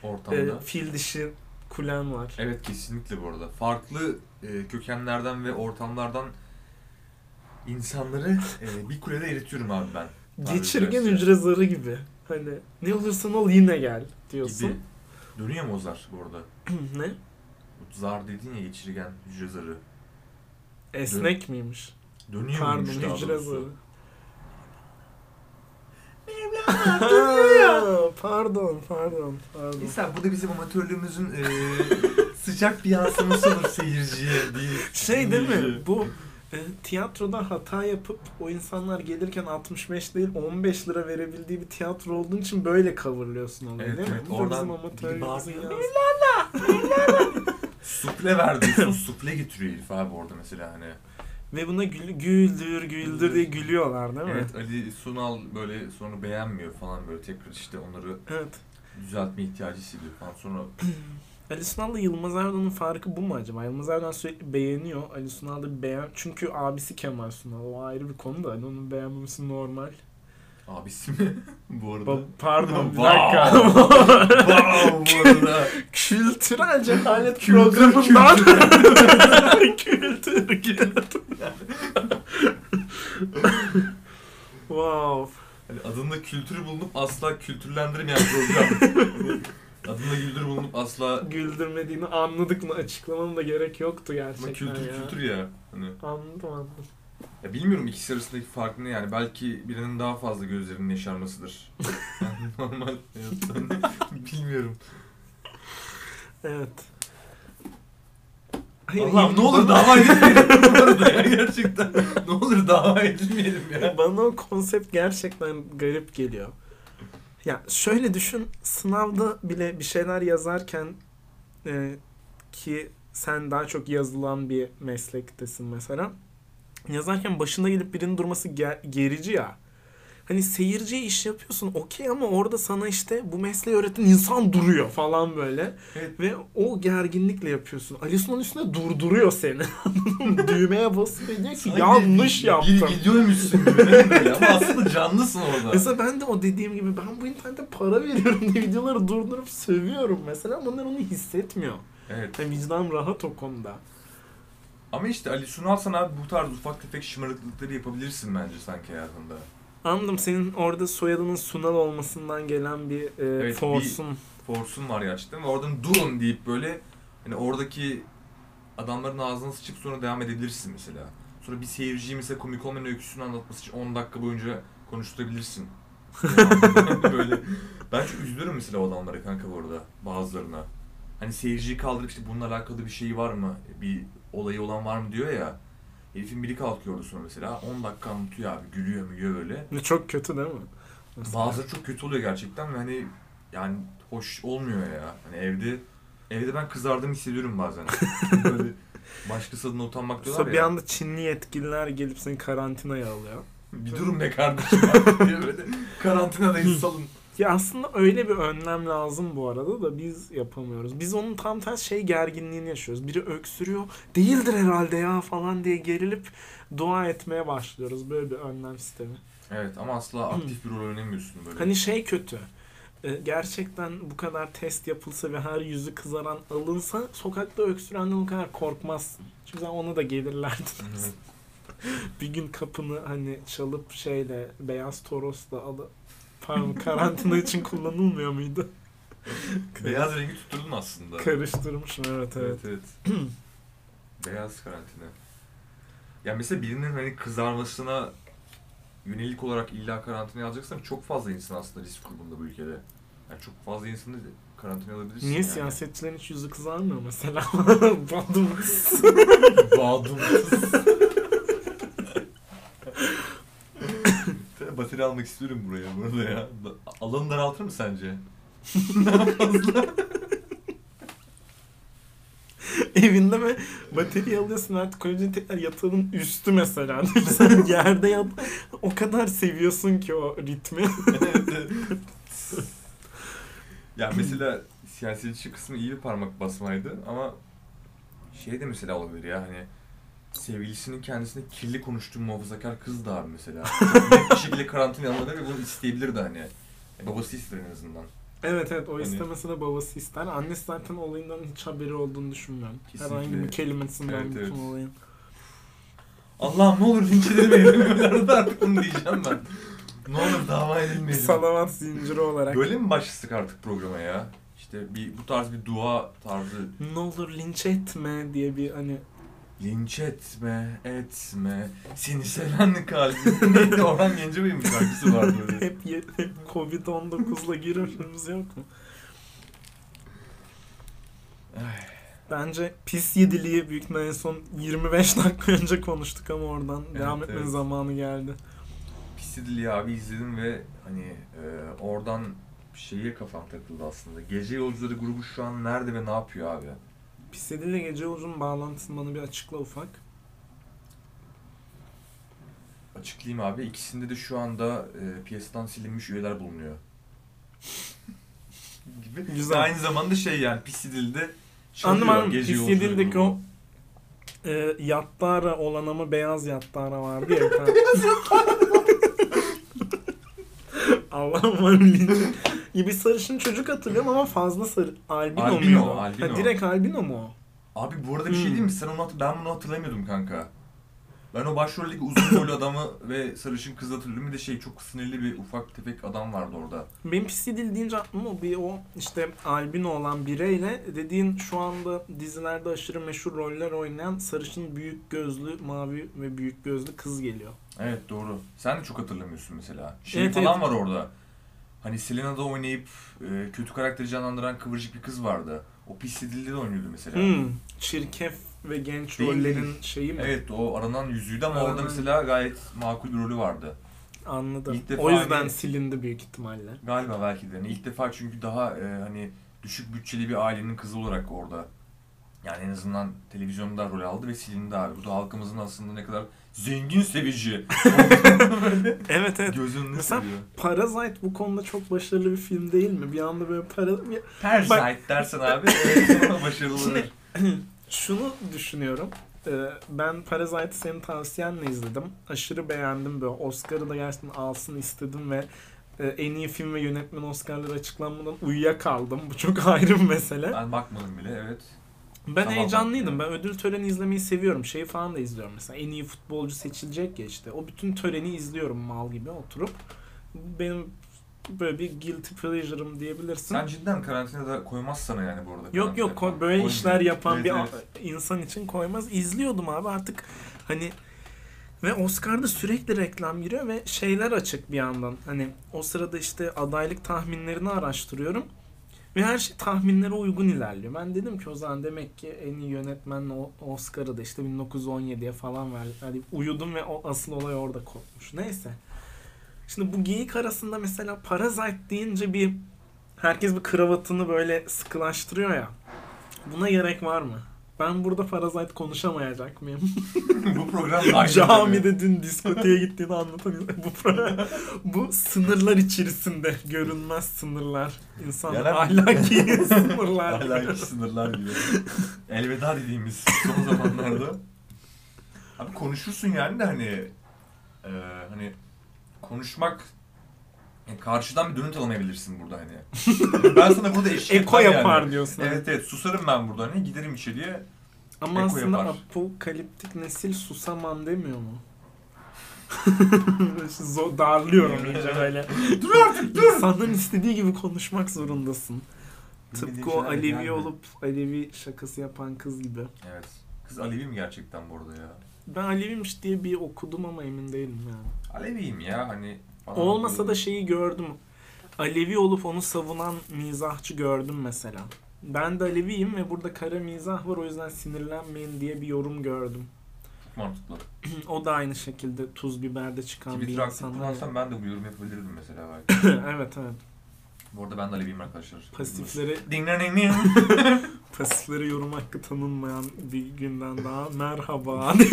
Ortamda. e, fil dişi kulen var. Evet kesinlikle bu arada. Farklı e, kökenlerden ve ortamlardan insanları e, bir kulede eritiyorum abi ben. Geçirgen hücre zarı gibi. Hani ne olursan ol yine gel diyorsun. Gibi. Dönüyor mu o zar bu arada? ne? Zar dedin ya geçirgen hücre zarı. Esnek miymiş? Dönüyor Pardon muymuş daha hücre doğrusu? zarı. Dönüyor. Ha, pardon pardon pardon. Neyse bu da bizim amatörlüğümüzün e, sıcak bir yansıması olur seyirciye değil. Şey değil mi? Bu e, tiyatroda hata yapıp o insanlar gelirken 65 değil 15 lira verebildiği bir tiyatro olduğun için böyle coverlıyorsun onu Evet, değil mi? evet. Bu da Oradan bizim amatörlüğümüzün bağırıyor. yansıması. Suple ver diyorsun. suple getiriyor herif abi orada mesela hani. Ve buna gül, güldür güldür diye gülüyorlar değil mi? Evet Ali Sunal böyle sonra beğenmiyor falan böyle tekrar işte onları Evet. düzeltme ihtiyacı hissediyor falan sonra Ali Sunal'la Yılmaz Erdoğan'ın farkı bu mu acaba? Yılmaz Erdoğan sürekli beğeniyor. Ali Sunal da beğen... Çünkü abisi Kemal Sunal. O ayrı bir konu da. Hani onun beğenmemesi normal. Abisi mi bu arada? Ba- pardon bir dakika. wow bu arada. Kültürel cehalet Kültür, programından. Kültür. Kültür. wow. Hani adında kültürü bulunup asla kültürlendirmeyen program. Adında kültür bulunup asla Güldürmediğini anladık mı? Açıklamanın da gerek yoktu ama gerçekten kültür ya. kültür ya. Hani Anladım anladım. Ya bilmiyorum ikisi arasındaki fark ne yani belki birinin daha fazla gözlerinin yaşarmasıdır. Yani normal hayatta hani bilmiyorum. Evet. Hayır, Allah'ım ne olur dava edilmeyelim bu arada ya gerçekten. Ne olur dava edilmeyelim ya. Bana o konsept gerçekten garip geliyor. Ya şöyle düşün, sınavda bile bir şeyler yazarken e, ki sen daha çok yazılan bir meslektesin mesela. Yazarken başında gelip birinin durması ge- gerici ya. Hani seyirciye iş yapıyorsun okey ama orada sana işte bu mesleği öğreten insan duruyor falan böyle. Evet. Ve o gerginlikle yapıyorsun. Ali Sunal üstüne durduruyor seni. Düğmeye basıyor diyor ki Sanki yanlış bir- yaptın. Bir gidiyormuşsun gibi böyle? Ama aslında canlısın orada. Mesela ben de o dediğim gibi ben bu internete para veriyorum diye videoları durdurup sövüyorum mesela. ama Onlar onu hissetmiyor. Evet. Yani vicdan rahat o konuda. Ama işte Ali Sunal sana bu tarz ufak tefek şımarıklıkları yapabilirsin bence sanki hayatında. Anladım senin orada soyadının Sunal olmasından gelen bir e, Evet, forsun. Forsun var gerçekten ve oradan durun deyip böyle hani oradaki adamların ağzına sıçıp sonra devam edebilirsin mesela. Sonra bir seyirciyi mesela komik olmayan öyküsünü anlatması için 10 dakika boyunca konuşturabilirsin. böyle. Ben çok üzülüyorum mesela o adamlara kanka bu arada bazılarına. Hani seyirciyi kaldırıp işte bununla alakalı bir şey var mı? Bir olayı olan var mı diyor ya. Herifin biri kalkıyordu sonra mesela 10 dakika anlatıyor abi gülüyor mülüyor böyle. Çok kötü değil mi? Mesela. Bazıları çok kötü oluyor gerçekten ve hani yani hoş olmuyor ya. Hani evde evde ben kızardığımı hissediyorum bazen. Böyle başkası adına utanmak diyorlar Sonra bir ya. anda Çinli yetkililer gelip seni karantinaya alıyor. Bir durum be kardeşim diye böyle karantinadayız salın. Ya aslında öyle bir önlem lazım bu arada da biz yapamıyoruz. Biz onun tam tersi şey gerginliğini yaşıyoruz. Biri öksürüyor, değildir herhalde ya falan diye gerilip dua etmeye başlıyoruz. Böyle bir önlem sistemi. Evet ama asla aktif bir rol oynamıyorsun böyle. Hani şey kötü. e, Gerçekten bu kadar test yapılsa ve her yüzü kızaran alınsa sokakta öksürenden o kadar korkmazsın. Çünkü sen ona da gelirlerdi. Evet. bir gün kapını hani çalıp şeyle beyaz torosla alıp pardon karantina için kullanılmıyor muydu? Beyaz rengi tutturdun aslında. Karıştırmışım evet evet. Evet evet. Beyaz karantina. Ya mesela birinin hani kızarmasına yönelik olarak illa karantinaya alacaksan çok fazla insan aslında risk grubunda bu ülkede. Yani çok fazla insanı karantinaya alabilirsin Niye yani. siyasetçilerin hiç yüzü kızarmıyor mesela? Badum. Badum. Bateri almak istiyorum buraya burada ya. Alanı daraltır mı sence? Fazla. Evinde mi batarya alıyorsun artık koyunca tekrar yatağın üstü mesela. Sen yerde yat. O kadar seviyorsun ki o ritmi. Ya mesela siyasetçi kısmı iyi bir parmak basmaydı ama şey de mesela olabilir ya hani sevgilisinin kendisine kirli konuştuğu muhafazakar kız da abi mesela. Çok net bir şekilde karantinaya alınır ve bunu isteyebilirdi hani. E, babası ister en azından. Evet evet o Hani- istemese de babası ister. Annesi zaten olayından hiç haberi olduğunu düşünmüyorum. Kesinlikle. Herhangi bir kelimesinden Evet, bütün evet. olayın. Allah'ım ne olur linç edilmeyelim. Artık bunu diyeceğim ben. Ne olur dava edilmeyelim. Salavat zinciri olarak. Böyle mi başlasak artık programa ya? İşte bir bu tarz bir dua tarzı Ne olur linç etme diye bir hani Linç etme, etme, seni seven kalbim. Neydi Orhan Gencebay'ın bir şarkısı vardı böyle. hep, hep Covid-19'la girişimiz yok mu? Ay. Bence pis yediliği büyük ihtimalle en son 25 dakika önce konuştuk ama oradan Evet, devam etmenin evet. zamanı geldi. Pis Dili abi izledim ve hani e, oradan şeye kafam takıldı aslında. Gece Yolcuları grubu şu an nerede ve ne yapıyor abi? Pis yediliği gece yolcunun bağlantısını bana bir açıkla ufak. Açıklayayım abi. İkisinde de şu anda e, piyasadan silinmiş üyeler bulunuyor. gibi. Güzel. Aynı zamanda şey yani Pis Dili'de Anladım çalıyor anladım. Gece o e, yattara olan ama beyaz yattara vardı ya. bir tane. Allah'ım var linç. Bir sarışın çocuk hatırlıyorum ama fazla sarı. Albino, Albino, muydu? albino. Ha, direkt albino mu o? Abi bu arada bir şey Hmm. diyeyim mi? Sen onu hatır- ben bunu hatırlamıyordum kanka. Ben o başroldeki uzun boylu adamı ve sarışın kızı hatırlıyorum. Bir de şey çok sinirli bir ufak tefek adam vardı orada. Benim pis yedil deyince aklıma bir o işte albino olan bireyle dediğin şu anda dizilerde aşırı meşhur roller oynayan sarışın büyük gözlü mavi ve büyük gözlü kız geliyor. Evet doğru. Sen de çok hatırlamıyorsun mesela. Şey Evet, falan evet. var orada. Hani Selena'da oynayıp e, kötü karakteri canlandıran kıvırcık bir kız vardı. O pis dilde de oynuyordu mesela. Hmm. Çirkef ve genç Değil, rollerin şeyi mi? Evet o aranan yüzüydü ama orada Aranan- mesela gayet makul bir rolü vardı. Anladım. İlk defa o yüzden hani- silindi büyük ihtimalle. Galiba belki de. Yani ilk defa çünkü daha e, hani düşük bütçeli bir ailenin kızı olarak orada Yani en azından televizyonda rol aldı ve silindi abi. Bu da halkımızın aslında ne kadar zengin sevici. Evet evet. gözünü Mesela- seviyor. Parasite bu konuda çok başarılı bir film değil mi? Bir anda böyle para... Parasite dersen abi evet başarılı. Şimdi şunu düşünüyorum. Ee, Ben Parasite'ı senin tavsiyenle izledim. Aşırı beğendim böyle. Oscar'ı da gerçekten alsın istedim ve e, en iyi film ve yönetmen Oscar'ları açıklanmadan uyuyakaldım. Bu çok ayrı bir mesele. Ben bakmadım bile evet. Ben Tamam, heyecanlıydım. Ben ödül töreni izlemeyi seviyorum. Şeyi falan da izliyorum mesela. En iyi futbolcu seçilecek ya işte. O bütün töreni izliyorum mal gibi oturup. Benim böyle bir guilty pleasure'ım diyebilirsin. Sen cidden karantinada koymaz sana yani bu arada. Yok yok ko- böyle Koy- işler yapan bir insan için koymaz. İzliyordum abi artık hani ve Oscar'da sürekli reklam giriyor ve şeyler açık bir yandan. Hani o sırada işte adaylık tahminlerini araştırıyorum. Ve her şey tahminlere uygun ilerliyor. Ben dedim ki o zaman demek ki en iyi yönetmen o- Oscar'ı da işte 1917'ye falan verdi. Hani uyudum ve o asıl olay orada kopmuş. Neyse. Şimdi bu geyik arasında mesela Parasite deyince bir herkes bir kravatını böyle sıkılaştırıyor ya. Buna gerek var mı? Ben burada Parasite konuşamayacak mıyım? bu program. Camide dün diskoteye gittiğini anlatan bu pro- bu sınırlar içerisinde görünmez sınırlar. İnsan Yani- ahlaki sınırlar. Ahlaki sınırlar gibi. Elveda dediğimiz son zamanlarda. Abi konuşursun yani de hani e, hani konuşmak yani karşıdan bir dönüt alamayabilirsin burada hani. ben sana burada eşlik Eko etmem yapar yani. diyorsun. Evet evet susarım ben burada hani giderim içeriye. Ama eko aslında yapar. apokaliptik nesil susamam demiyor mu? Zo- darlıyorum iyice böyle. dur artık dur. İnsanların istediği gibi konuşmak zorundasın. Tıpkı o şeyler Alevi geldi. olup Alevi şakası yapan kız gibi. Evet. Kız Alevi mi gerçekten bu arada ya? Ben Aleviymiş diye bir okudum ama emin değilim yani. Aleviyim ya hani. Bana Olmasa da şeyi gördüm. Alevi olup onu savunan mizahçı gördüm mesela. Ben de Aleviyim ve burada kara mizah var o yüzden sinirlenmeyin diye bir yorum gördüm. Çok mantıklı. o da aynı şekilde tuz biberde çıkan bir Twitter aktif insan. kullansam ben de bu yorum yapabilirdim mesela belki. evet evet. Bu arada ben de Aleviyim arkadaşlar. Pasifleri Ding ding ding ding. pasifleri yorum hakkı tanınmayan bir günden daha merhaba.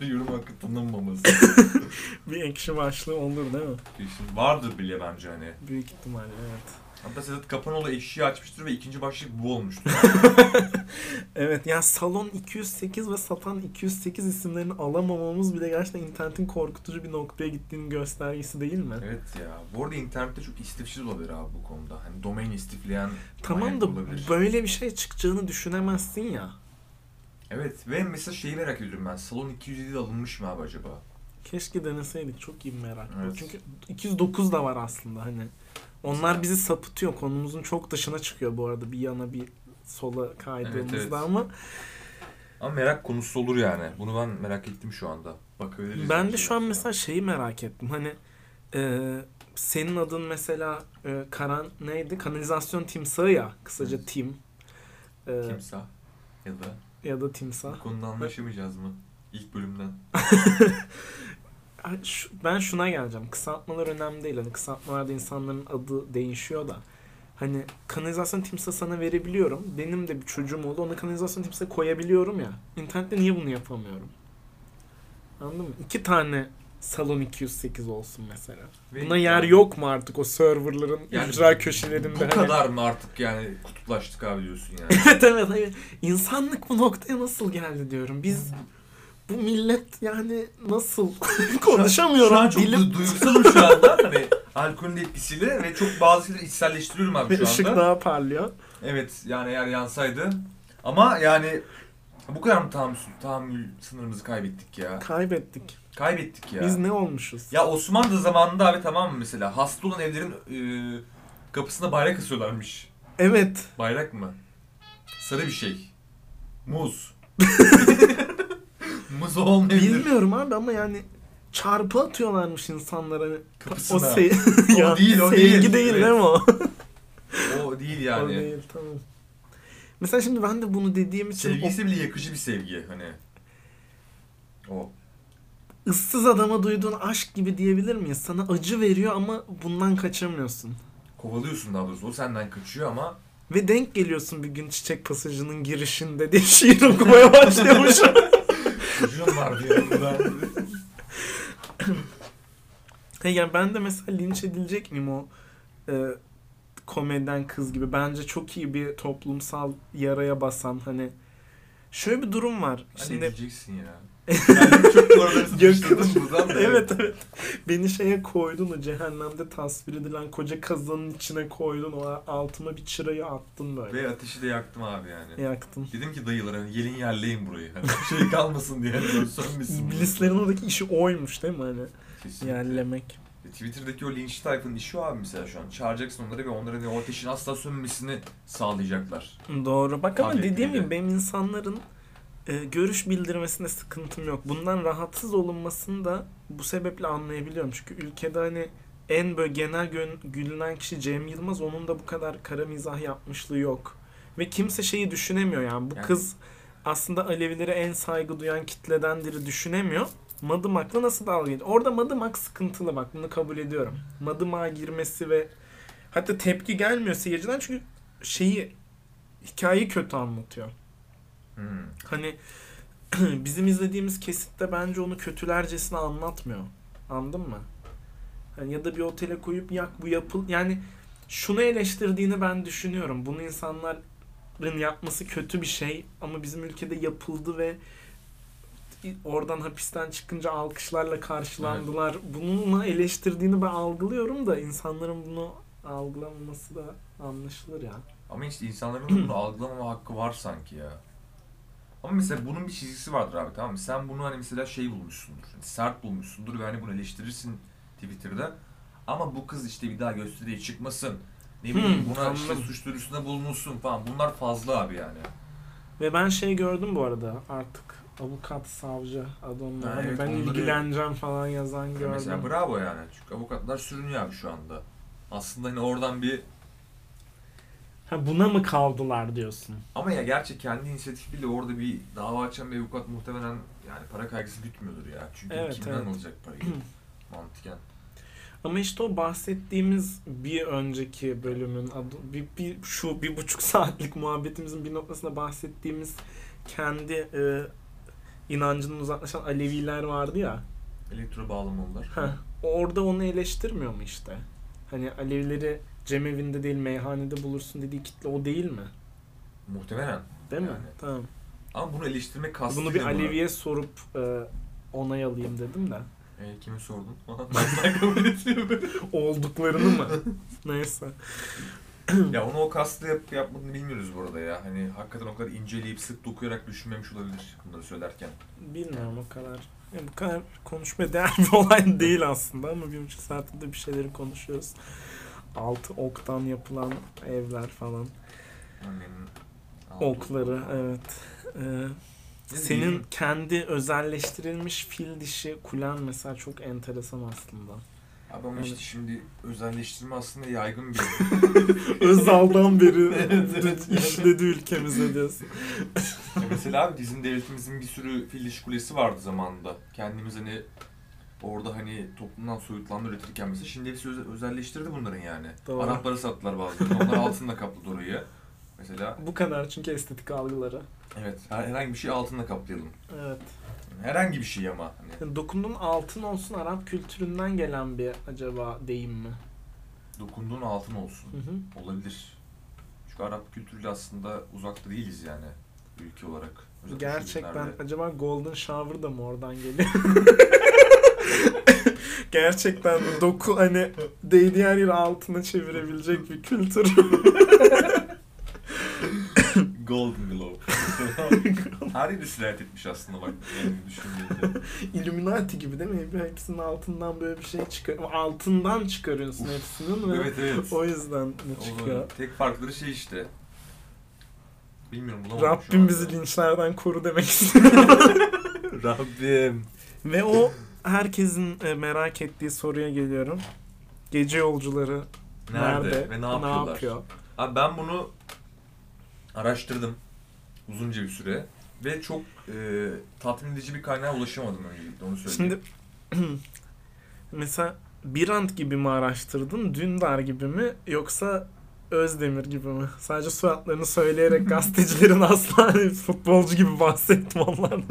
Bir yorum hakkı tanınmaması. bir ekşi başlığı olur değil mi? Şimdi vardır bile bence hani. Büyük ihtimalle evet. Hatta Sedat Kapanoğlu eşiği açmıştır ve ikinci başlık bu olmuştur. Evet yani Salon 208 ve Satan 208 isimlerini alamamamız bile gerçekten internetin korkutucu bir noktaya gittiğinin göstergesi değil mi? evet ya. Bu arada internette çok istifsiz olabilir abi bu konuda. Hani domain istifleyen Tamam da olabilir. böyle bir şey çıkacağını düşünemezsin ya. Evet ve mesela şeyi merak ediyorum ben. Salon 207'de alınmış mı abi acaba? Keşke deneseydik çok iyi bir merak. Evet. Çünkü 209 da var aslında hani. Onlar bizi sapıtıyor. Konumuzun çok dışına çıkıyor bu arada bir yana bir sola kaydığımızda Evet, evet. ama Ama merak konusu olur yani. Bunu ben merak ettim şu anda. Bakabiliriz. ben de şu an mesela. mesela şeyi merak ettim. Hani e, senin adın mesela e, Karan neydi? Kanalizasyon timsahı ya. Kısaca Evet. tim. E, Timsah ya da ya da timsah. bu konuda anlaşamayacağız mı? İlk bölümden. Ben şuna geleceğim. Kısaltmalar önemli değil. Hani kısaltmalarda insanların adı değişiyor da. Hani kanalizasyon timsahı sana verebiliyorum. Benim de bir çocuğum oldu. Ona kanalizasyon timsahı koyabiliyorum ya. İnternette niye bunu yapamıyorum? Anladın mı? İki tane salon 208 olsun mesela. Ve Buna yer yani yok mu artık o serverların Yani ücra köşelerinde? Bu hani? kadar mı artık yani kutuplaştık abi diyorsun yani. evet evet. İnsanlık bu noktaya nasıl geldi diyorum. Biz bu millet yani nasıl konuşamıyorum. Şu an çok Dilim- du- duygusalım şu anda. Hani alkolün etkisiyle ve çok bazı şeyleri içselleştiriyorum abi şu anda. daha parlıyor. Evet yani eğer yansaydı. Ama yani bu kadar mı tahammül, tahammül sınırımızı kaybettik ya? Kaybettik. Kaybettik ya. Biz ne olmuşuz? Ya Osmanlı zamanında abi tamam mı mesela hasta olan evlerin e, kapısına bayrak asıyorlarmış. Evet. Bayrak mı? Sarı bir şey. Muz. Muz olmayabilir. Bilmiyorum abi ama yani çarpı atıyorlarmış insanlara. Kapısına. O, se O ya, değil, o sevgi değil. değil Evet. değil mi o? O değil O yani. değil tamam. Mesela şimdi ben de bunu dediğim için Sevgi o bile yakıcı bir sevgi hani. O. ıssız adama duyduğun aşk gibi diyebilir miyiz? Sana acı veriyor ama bundan kaçamıyorsun. Kovalıyorsun daha doğrusu. O senden kaçıyor ama Ve denk geliyorsun bir gün çiçek pasajının girişinde diye şiir okumaya başlıyormuşum. Çocuğum var bir yanımda. He yani ben de mesela linç edilecek miyim o e, komedyen kız gibi? Bence çok iyi bir toplumsal yaraya basan hani şöyle bir durum var. Şimdi... Şimdi diyeceksin ya? Yani çok sıkıştırdın Yakın. buradan da. evet evet. Beni şeye koydun o cehennemde tasvir edilen koca kazanın içine koydun o altıma bir çırayı attın böyle. Ve ateşi de yaktım abi yani. Yaktın. Dedim ki dayılara hani gelin yerleyin burayı. Hani bir şey kalmasın diye. Hani sönmesin. burası. İblislerin oradaki işi oymuş değil mi hani? Kesinlikle. Yerlemek. E, Twitter'daki o linç tayfanın işi o abi mesela şu an. Çağıracaksın onları ve onların o ateşin asla sönmemesini sağlayacaklar. Doğru. Bak ama dediğim gibi benim insanların e, görüş bildirmesinde sıkıntım yok. Bundan rahatsız olunmasını da bu sebeple anlayabiliyorum. Çünkü ülkede hani en böyle genel gülünen kişi Cem Yılmaz. Onun da bu kadar kara mizah yapmışlığı yok. Ve kimse şeyi düşünemiyor yani. Bu Yani- kız aslında Alevilere en saygı duyan kitledendir düşünemiyor. Madımak'la nasıl dalga geçiyor? Orada Madımak sıkıntılı bak bunu kabul ediyorum. Madımak'a girmesi ve hatta tepki gelmiyor seyirciden çünkü şeyi hikayeyi kötü anlatıyor. Hmm. Hani bizim izlediğimiz kesitte bence onu kötülercesine anlatmıyor. Anladın mı? Hani ya da bir otele koyup yak bu yapıl yani şunu eleştirdiğini ben düşünüyorum. Bunu insanların yapması kötü bir şey ama bizim ülkede yapıldı ve oradan hapisten çıkınca alkışlarla karşılandılar. Bununla eleştirdiğini ben algılıyorum da insanların bunu algılamaması da anlaşılır ya. Ama işte insanların bunu algılamama hakkı var sanki ya. Ama mesela bunun bir çizgisi vardır abi tamam mı? Sen bunu hani mesela şey bulmuşsundur. hani sert bulmuşsundur ve hani bunu eleştirirsin Twitter'da. Ama bu kız işte bir daha gösteriye çıkmasın. Ne bileyim Hmm, buna işte anladım. suç duyurusunda bulunulsun falan. Bunlar fazla abi yani. Ve ben şey gördüm bu arada artık avukat, savcı adı onlar. Ha, Hani evet, ben onları- ilgileneceğim falan yazan gördüm. Mesela bravo yani. Çünkü avukatlar sürünüyor abi şu anda. Aslında hani oradan bir Ha buna mı kaldılar diyorsun? ama ya gerçi kendi inisiyatifiyle orada bir dava açan bir avukat muhtemelen yani para kaygısı gütmüyordur ya. Çünkü Evet, kimden evet. alacak parayı? Mantıken. Ama işte o bahsettiğimiz bir önceki bölümün adı, bir, bir şu bir buçuk saatlik muhabbetimizin bir noktasında bahsettiğimiz kendi e, inancından uzaklaşan Aleviler vardı ya. Elektro bağlamalılar. Heh, orada onu eleştirmiyor mu işte? Hani Alevileri cemevinde değil meyhanede bulursun dediği kitle o değil mi? Muhtemelen. Değil mi? Yani. Tamam. Ama bunu eleştirmek kastı Bunu bir Alevi'ye sorup e, onay alayım dedim de. E, kime sordun? ben kabul etmiyorum. Olduklarını mı? Neyse. ya onu o kastı yap, yapmadığını bilmiyoruz bu arada ya. Hani hakikaten o kadar inceleyip sık dokuyarak düşünmemiş olabilir bunları söylerken. Bilmiyorum o kadar. Ya bu kadar konuşmaya değer bir olay değil aslında ama bir buçuk saatte de bir şeyleri konuşuyoruz. Altı oktan yapılan evler falan. Annenin altı Okları evet. Ee, Ne senin kendi özelleştirilmiş fil dişi kulen mesela çok enteresan aslında. Abi ama Evet. işte şimdi özelleştirme aslında yaygın bir Özal'dan beri Evet, evet. işledi ülkemize diyorsun. Ya Mesela abi bizim devletimizin bir sürü fil dişi kulesi vardı zamanında. Kendimiz hani orada hani toplumdan soyutlanma üretirken mesela şimdi hepsi öze- özelleştirdi bunların yani. Doğru. Araplara sattılar bazılarını. Onlar altınla kapladı orayı. Mesela Bu kadar çünkü estetik algıları. evet her- herhangi bir şey altınla kaplayalım. Evet. Herhangi bir şey ama. Hani Yani dokunduğun altın olsun Arap kültüründen gelen bir acaba deyim mi? dokunduğun altın olsun. Hı hı. Olabilir. Çünkü Arap kültürüyle aslında uzakta değiliz yani ülke olarak. Özellikle şu Gerçekten günlerde. acaba Golden Shower da mı oradan geliyor? Gerçekten doku hani değdiği her yeri altına çevirebilecek bir kültür. Golden Globe. Her yeri sirayet etmiş aslında bak yani düşündüğünde. Illuminati gibi değil mi? Hepsinin altından böyle bir şey. Ama Altından çıkarıyorsun Uf. hepsinin ve evet evet. o yüzden ne çıkıyor. Tek farkları şey işte. Bilmiyorum bulamadım Rabbim bizi linçlerden koru demek istiyorum. Rabbim. Ve o herkesin e, merak ettiği soruya geliyorum. Gece yolcuları Nerede, nerede, ve ne yapıyorlar? yapıyor? Abi ben bunu araştırdım uzunca bir süre ve çok e, tatmin edici bir kaynağa ulaşamadım öncelikle onu söyleyeyim. Şimdi mesela Birant gibi mi araştırdın, Dündar gibi mi yoksa Özdemir gibi mi? Sadece soyadlarını söyleyerek gazetecilerin asla futbolcu gibi bahsettim onlardan.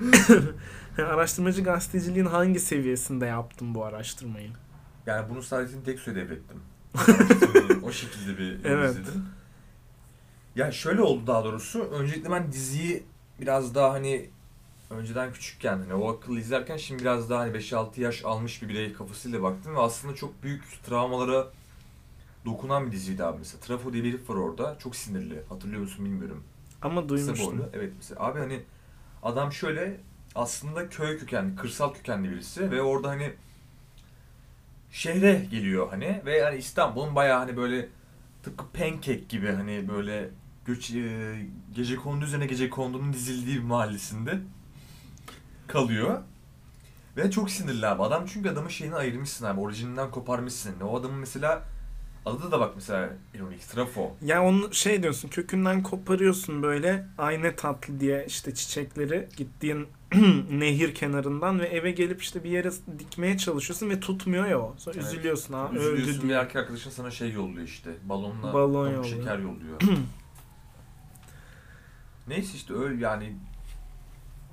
Araştırmacı gazeteciliğin hangi seviyesinde yaptın bu araştırmayı? Yani bunu Saadet'in tek suya devrettim. o şekilde bir Evet. izledim. Ya şöyle oldu daha doğrusu. Öncelikle ben diziyi biraz daha hani önceden küçükken hani o akıllı izlerken şimdi biraz daha hani 5-6 yaş almış bir birey kafasıyla baktım ve aslında çok büyük travmalara dokunan bir diziydi abi mesela. Trafo diye bir herif var orada. Çok sinirli. Hatırlıyor musun bilmiyorum. Ama duymuştum. Evet mesela. Abi hani adam şöyle aslında köy kökenli, kırsal kökenli birisi ve orada hani şehre geliyor hani ve hani İstanbul'un bayağı hani böyle tıpkı pancake gibi hani böyle göç e, gece kondu üzerine gece kondunun dizildiği bir mahallesinde kalıyor. Ve çok sinirli abi. Adam çünkü adamın şeyini ayırmışsın abi. Orijininden koparmışsın. O adamın mesela adı da bak mesela ironik. Trafo. Ya onu şey diyorsun kökünden koparıyorsun böyle aynı tatlı diye işte çiçekleri gittiğin nehir kenarından ve eve gelip işte bir yere dikmeye çalışıyorsun ve tutmuyor ya o. Sonra Evet. üzülüyorsun ha öldü Üzülüyorsun bir diye. erkek arkadaşın sana şey yolluyor işte. Balonla Balon yolluyor. şeker yolluyor. Neyse işte öyle yani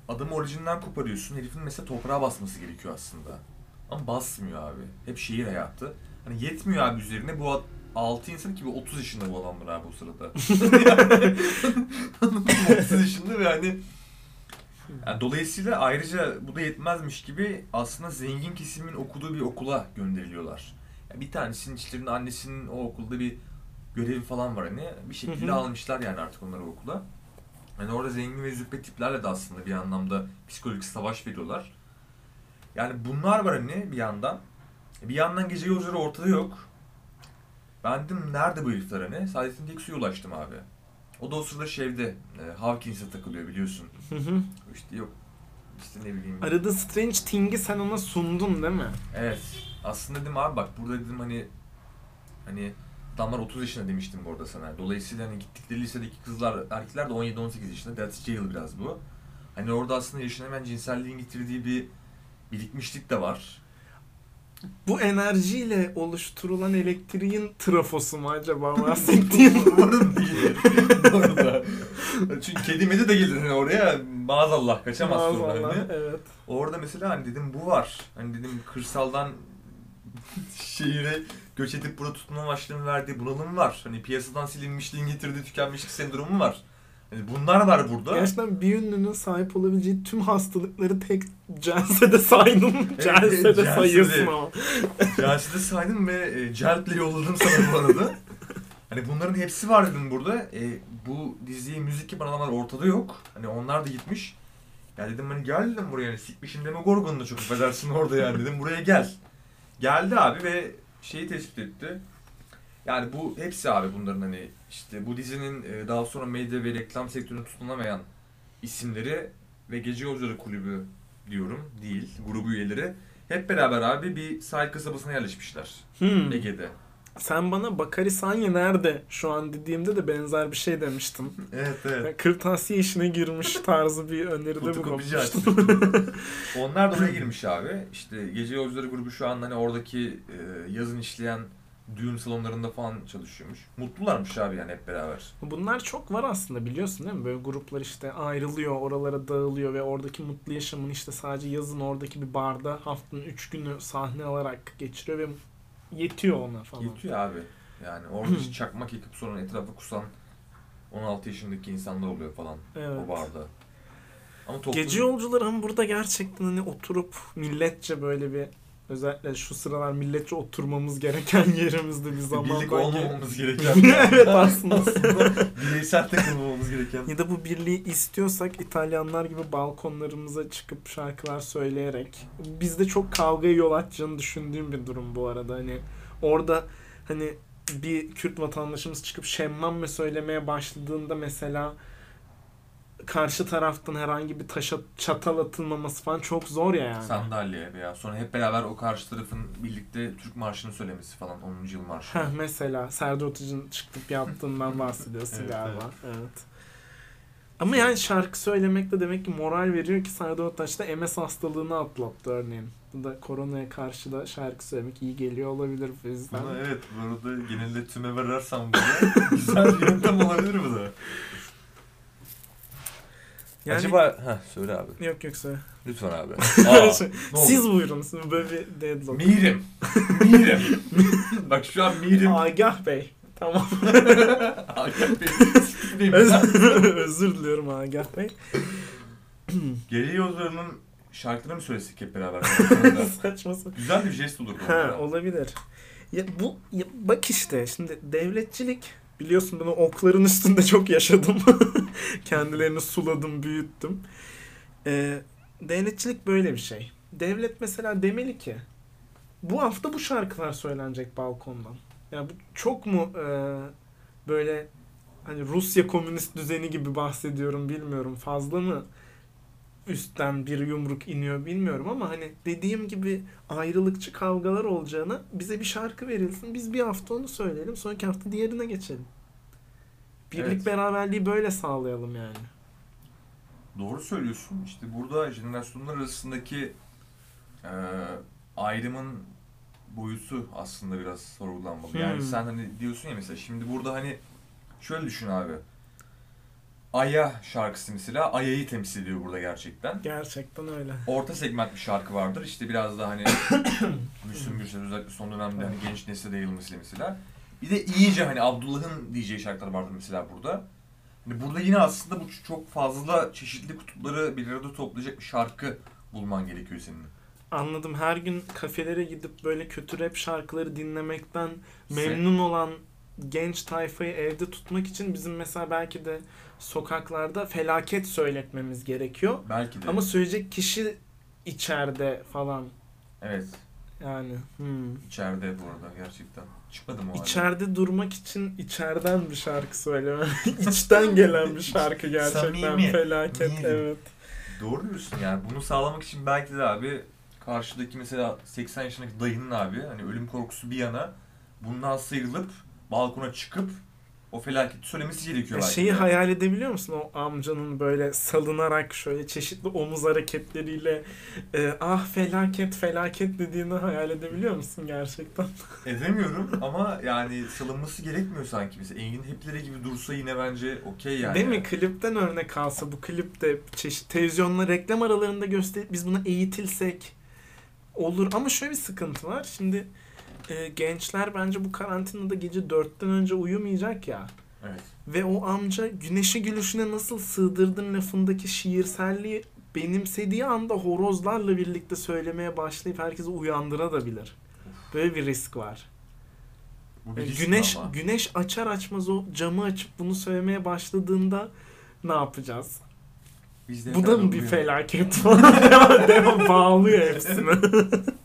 adamı orijinden koparıyorsun. Herifin mesela toprağa basması gerekiyor aslında. Ama basmıyor abi. Hep şehir hayatı. Hani yetmiyor abi üzerine bu 6 insan ki bu 30 yaşında bu adamlar abi o sırada. Yani 30 yaşında ve hani yani dolayısıyla ayrıca bu da yetmezmiş gibi aslında zengin kesimin okuduğu bir okula gönderiliyorlar. Yani bir tanesinin içlerinde annesinin o okulda bir görevi falan var hani bir şekilde almışlar yani artık onları okula. Yani orada zengin ve züppe tiplerle de aslında bir anlamda psikolojik savaş veriyorlar. Yani bunlar var hani bir yandan. Bir yandan gece yolcuları ortada yok. Ben dedim nerede bu herifler hani? Saadettin Teksu'ya ulaştım abi. O da o sırada şeyde, e, Hawkins'e takılıyor biliyorsun. Hı hı. İşte yok, işte ne bileyim. Arada Strange Thing'i sen ona sundun değil mi? Evet. Aslında dedim abi bak burada dedim hani hani adamlar 30 yaşında demiştim bu arada sana. Dolayısıyla hani gittikleri lisedeki kızlar, erkekler de 17-18 yaşında. That's jail biraz bu. Hani orada aslında yaşına hemen cinselliğin getirdiği bir birikmişlik de var. Bu enerjiyle oluşturulan elektriğin trafosu mu acaba bahsettiğin? Umarım değil. Bu arada. Çünkü kedi medi de gelir hani oraya maazallah kaçamaz sonra Maazallah, hani. Evet. Orada mesela hani dedim bu var. Hani dedim kırsaldan şehire göç edip burada tutunma amaçlarının verdiği bunalım var. Hani piyasadan silinmişliğin getirdiği tükenmişlik sendromu var. Hani bunlar var burada. Gerçekten bir ünlünün sahip olabileceği tüm hastalıkları tek celsede saydım. Evet, celsede sayıyorsun ama. Celsede saydım ve e, celple yolladım sana bu arada. Hani bunların hepsi var dedim burada. E, bu diziye müzik yapan adamlar ortada yok. Hani onlar da gitmiş. Ya dedim hani gel dedim buraya. Hani sikmişim deme Gorgon'u da çok affedersin orada yani dedim. Buraya gel. Geldi abi ve şeyi tespit etti. Yani bu hepsi abi bunların hani işte bu dizinin e, daha sonra medya ve reklam sektöründe tutunamayan isimleri ve Gece Yolcuları Kulübü diyorum değil grubu üyeleri hep beraber abi bir sahil kasabasına yerleşmişler Hmm. Ege'de. Sen bana Bakari Sanya nerede şu an dediğimde de benzer bir şey demiştin. Evet evet. Yani Kırtasiye işine girmiş tarzı bir öneride bulunmuştun. Onlar da oraya girmiş abi. İşte Gece Yolcuları grubu şu an hani oradaki e, yazın işleyen düğün salonlarında falan çalışıyormuş. Mutlularmış abi yani hep beraber. Bunlar çok var aslında biliyorsun değil mi? Böyle gruplar işte ayrılıyor, oralara dağılıyor ve oradaki mutlu yaşamını işte sadece yazın oradaki bir barda haftanın 3 günü sahne alarak geçiriyor ve yetiyor ona falan. Yetiyor abi. Yani orada işte çakmak yakıp sonra etrafa kusan 16 yaşındaki insanlar oluyor falan Evet. o barda. Ama toplum... Gece yolcuları ama burada gerçekten hani oturup milletçe böyle bir özellikle şu sıralar milletçe oturmamız gereken yerimizde bir zaman Birlik olmamamız gereken. evet aslında. Bireysel takılmamamız gereken. Ya da bu birliği istiyorsak İtalyanlar gibi balkonlarımıza çıkıp şarkılar söyleyerek bizde çok kavgaya yol açacağını düşündüğüm bir durum bu arada. Hani orada hani bir Kürt vatandaşımız çıkıp şemmame söylemeye başladığında mesela karşı taraftan herhangi bir taşa çatal atılmaması falan çok zor ya yani. Sandalye veya sonra hep beraber o karşı tarafın birlikte Türk Marşı'nı söylemesi falan 10. yıl marşı. Heh, mesela Serdar Ortaç'ın çıkıp yaptığından bahsediyorsun Evet, galiba. Evet. Ama yani şarkı söylemek de demek ki moral veriyor ki Serdar Ortaç da MS hastalığını atlattı örneğin. Bu da koronaya karşı da şarkı söylemek iyi geliyor olabilir bu yüzden. Buna evet bu arada genelde tüme vararsan burada güzel bir yöntem olabilir bu da. Yani- Acaba... ha söyle abi. Yok yok söyle. Lütfen abi. Aa? Siz buyurun. Siz böyle bir deadlock. Mirim. Mirim. Bak şu an Mirim. Agah Bey. Tamam. Hakan Bey. Özür, diliyorum Agah Bey. Geri yollarının şarkılarını mı söylesek hep beraber? Saçma sapan. Güzel bir jest olur bu Ha olabilir. Ya bu ya bak işte şimdi devletçilik biliyorsun ben okların üstünde çok yaşadım. Kendilerini suladım, büyüttüm. Ee, devletçilik böyle bir şey. Devlet mesela demeli ki bu hafta bu şarkılar söylenecek balkondan. Ya bu çok mu e, böyle hani Rusya komünist düzeni gibi bahsediyorum bilmiyorum. Fazla mı üstten bir yumruk iniyor bilmiyorum ama hani dediğim gibi ayrılıkçı kavgalar olacağına bize bir şarkı verilsin. Biz bir hafta onu söyleyelim. Sonraki hafta diğerine geçelim. Birlik Evet. beraberliği böyle sağlayalım yani. Doğru söylüyorsun. İşte burada jenerasyonlar arasındaki e, ayrımın boyutu aslında biraz sorgulanmalı. Yani Hmm. sen hani diyorsun ya mesela şimdi burada hani şöyle düşün abi. Aya şarkısı mesela Aya'yı temsil ediyor burada gerçekten. Gerçekten öyle. Orta segment bir şarkı vardır. İşte biraz da hani Müslüm Gürses özellikle son dönemde hani genç nesle yayılmasıyla mesela. Bir de iyice hani Abdullah'ın diyeceği şarkılar vardır mesela burada. Hani burada yine aslında bu çok fazla çeşitli kutupları bir arada toplayacak bir şarkı bulman gerekiyor senin. Anladım. Her gün kafelere gidip böyle kötü rap şarkıları dinlemekten memnun olan genç tayfayı evde tutmak için bizim mesela belki de sokaklarda felaket söyletmemiz gerekiyor. Belki de. Ama söyleyecek kişi içeride falan Evet. yani. Hmm. içeride bu arada gerçekten. Çıkmadı mı o? İçeride durmak için içeriden bir şarkı söyleme. İçten gelen bir şarkı gerçekten Samimi. felaket Neydi? evet. Doğru diyorsun yani. Bunu sağlamak için belki de abi karşıdaki mesela 80 yaşındaki dayının abi hani ölüm korkusu bir yana bundan sıyrılıp balkona çıkıp o felaketi söylemesi gerekiyor belki Şeyi de. hayal edebiliyor musun o amcanın böyle salınarak şöyle çeşitli omuz hareketleriyle e, ah felaket felaket dediğini hayal edebiliyor musun gerçekten? Edemiyorum ama yani salınması gerekmiyor sanki. Mesela Engin Hepleri gibi dursa yine bence okey yani. Değil mi? Klipten örnek alsa bu klipte çeşit televizyonla reklam aralarında gösterip biz buna eğitilsek olur. Ama şöyle bir sıkıntı var. Şimdi e, gençler bence bu karantinada gece dörtten önce uyumayacak ya. Evet. Ve o amca güneşi gülüşüne nasıl sığdırdın lafındaki şiirselliği benimsediği anda horozlarla birlikte söylemeye başlayıp herkesi uyandırabilir. Böyle bir risk var. Bu bir risk güneş ama. güneş açar açmaz o camı açıp bunu söylemeye başladığında ne yapacağız? Biz de Bu da mı bir felaket falan? devam, devam bağlıyor hepsini.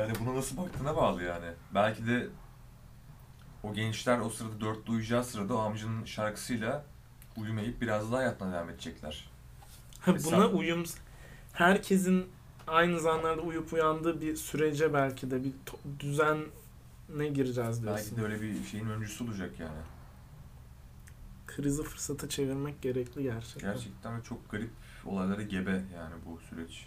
Yani buna nasıl baktığına bağlı yani. Belki de o gençler o sırada dörtte uyuyacağı sırada o amcanın şarkısıyla uyumayıp biraz daha hayatına devam edecekler. Ha, Hesap- Buna uyum herkesin aynı zamanlarda uyup uyandığı bir sürece belki de bir düzen ne gireceğiz diyorsun. Belki de öyle bir şeyin öncüsü olacak yani. Krizi fırsata çevirmek gerekli gerçekten. Gerçekten çok garip olaylara gebe yani bu süreç.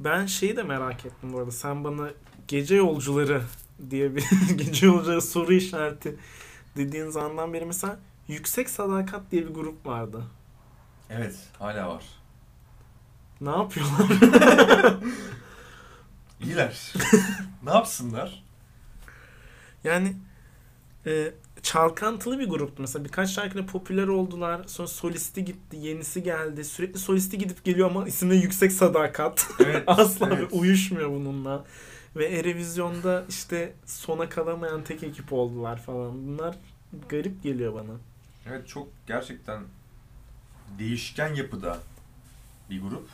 Ben şeyi de merak ettim bu arada. Sen bana gece yolcuları diye bir gece yolcuları soru işareti dediğin zamandan beri mesela Yüksek Sadakat diye bir grup vardı. Evet hala var. Ne yapıyorlar? İyiler. ne yapsınlar? Yani e, çalkantılı bir gruptu mesela. Birkaç şarkıyla popüler oldular. Sonra solisti gitti, yenisi geldi. Sürekli solisti gidip geliyor ama isimde Yüksek Sadakat. Evet. Asla evet. uyuşmuyor bununla. Ve Erevizyon'da işte sona kalamayan tek ekip oldular falan. Bunlar garip geliyor bana. Evet çok gerçekten değişken yapıda bir grup.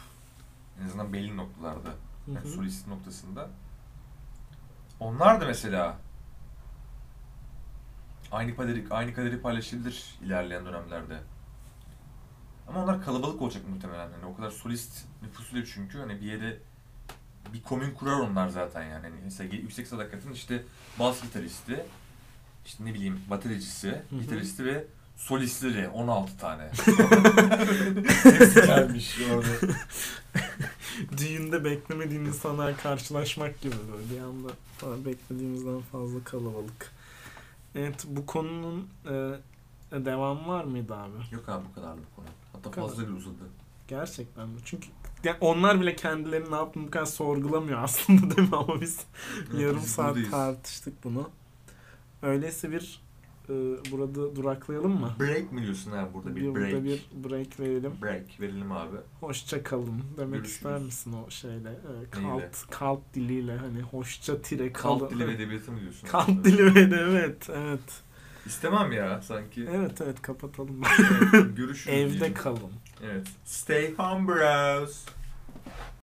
En azından belli noktalarda. Yani solist noktasında. Onlar da mesela aynı kaderi, aynı kaderi paylaşabilir ilerleyen dönemlerde. Ama onlar kalabalık olacak muhtemelen. Yani o kadar solist nüfusu yok çünkü hani bir yere bir komün kurar onlar zaten yani. Hani mesela Yüksek Sadakat'ın işte bas gitaristi, işte ne bileyim hı. gitaristi ve solistleri 16 tane. Hepsi gelmiş orada. Düğünde beklemediğin insanlar karşılaşmak gibi böyle bir anda beklediğimizden fazla kalabalık. Evet bu konunun e, devamı var mıydı abi? Yok abi bu kadar bu konu. Hatta kadar. fazla bile uzadı. Gerçekten mi? Çünkü yani onlar bile kendilerini ne yaptığını bu kadar sorgulamıyor aslında değil mi? Ama biz yarım Biz saat buradayız. tartıştık bunu. Öyleyse bir e, burada duraklayalım mı? Break mi diyorsun abi burada bir, Bir, break. burada bir break verelim. Break verelim abi. Hoşça kalın demek Görüşürüz. ister misin o şeyle? E, Neyle? kalt, kalt diliyle hani hoşça tire kalın. Kalt dili ve edebiyatı mı diyorsun? Kalt abi? dili ve evet evet. İstemem ya sanki. Evet evet kapatalım. Evet, görüşürüz. Evde diyelim. kalın. Evet. Stay home bros.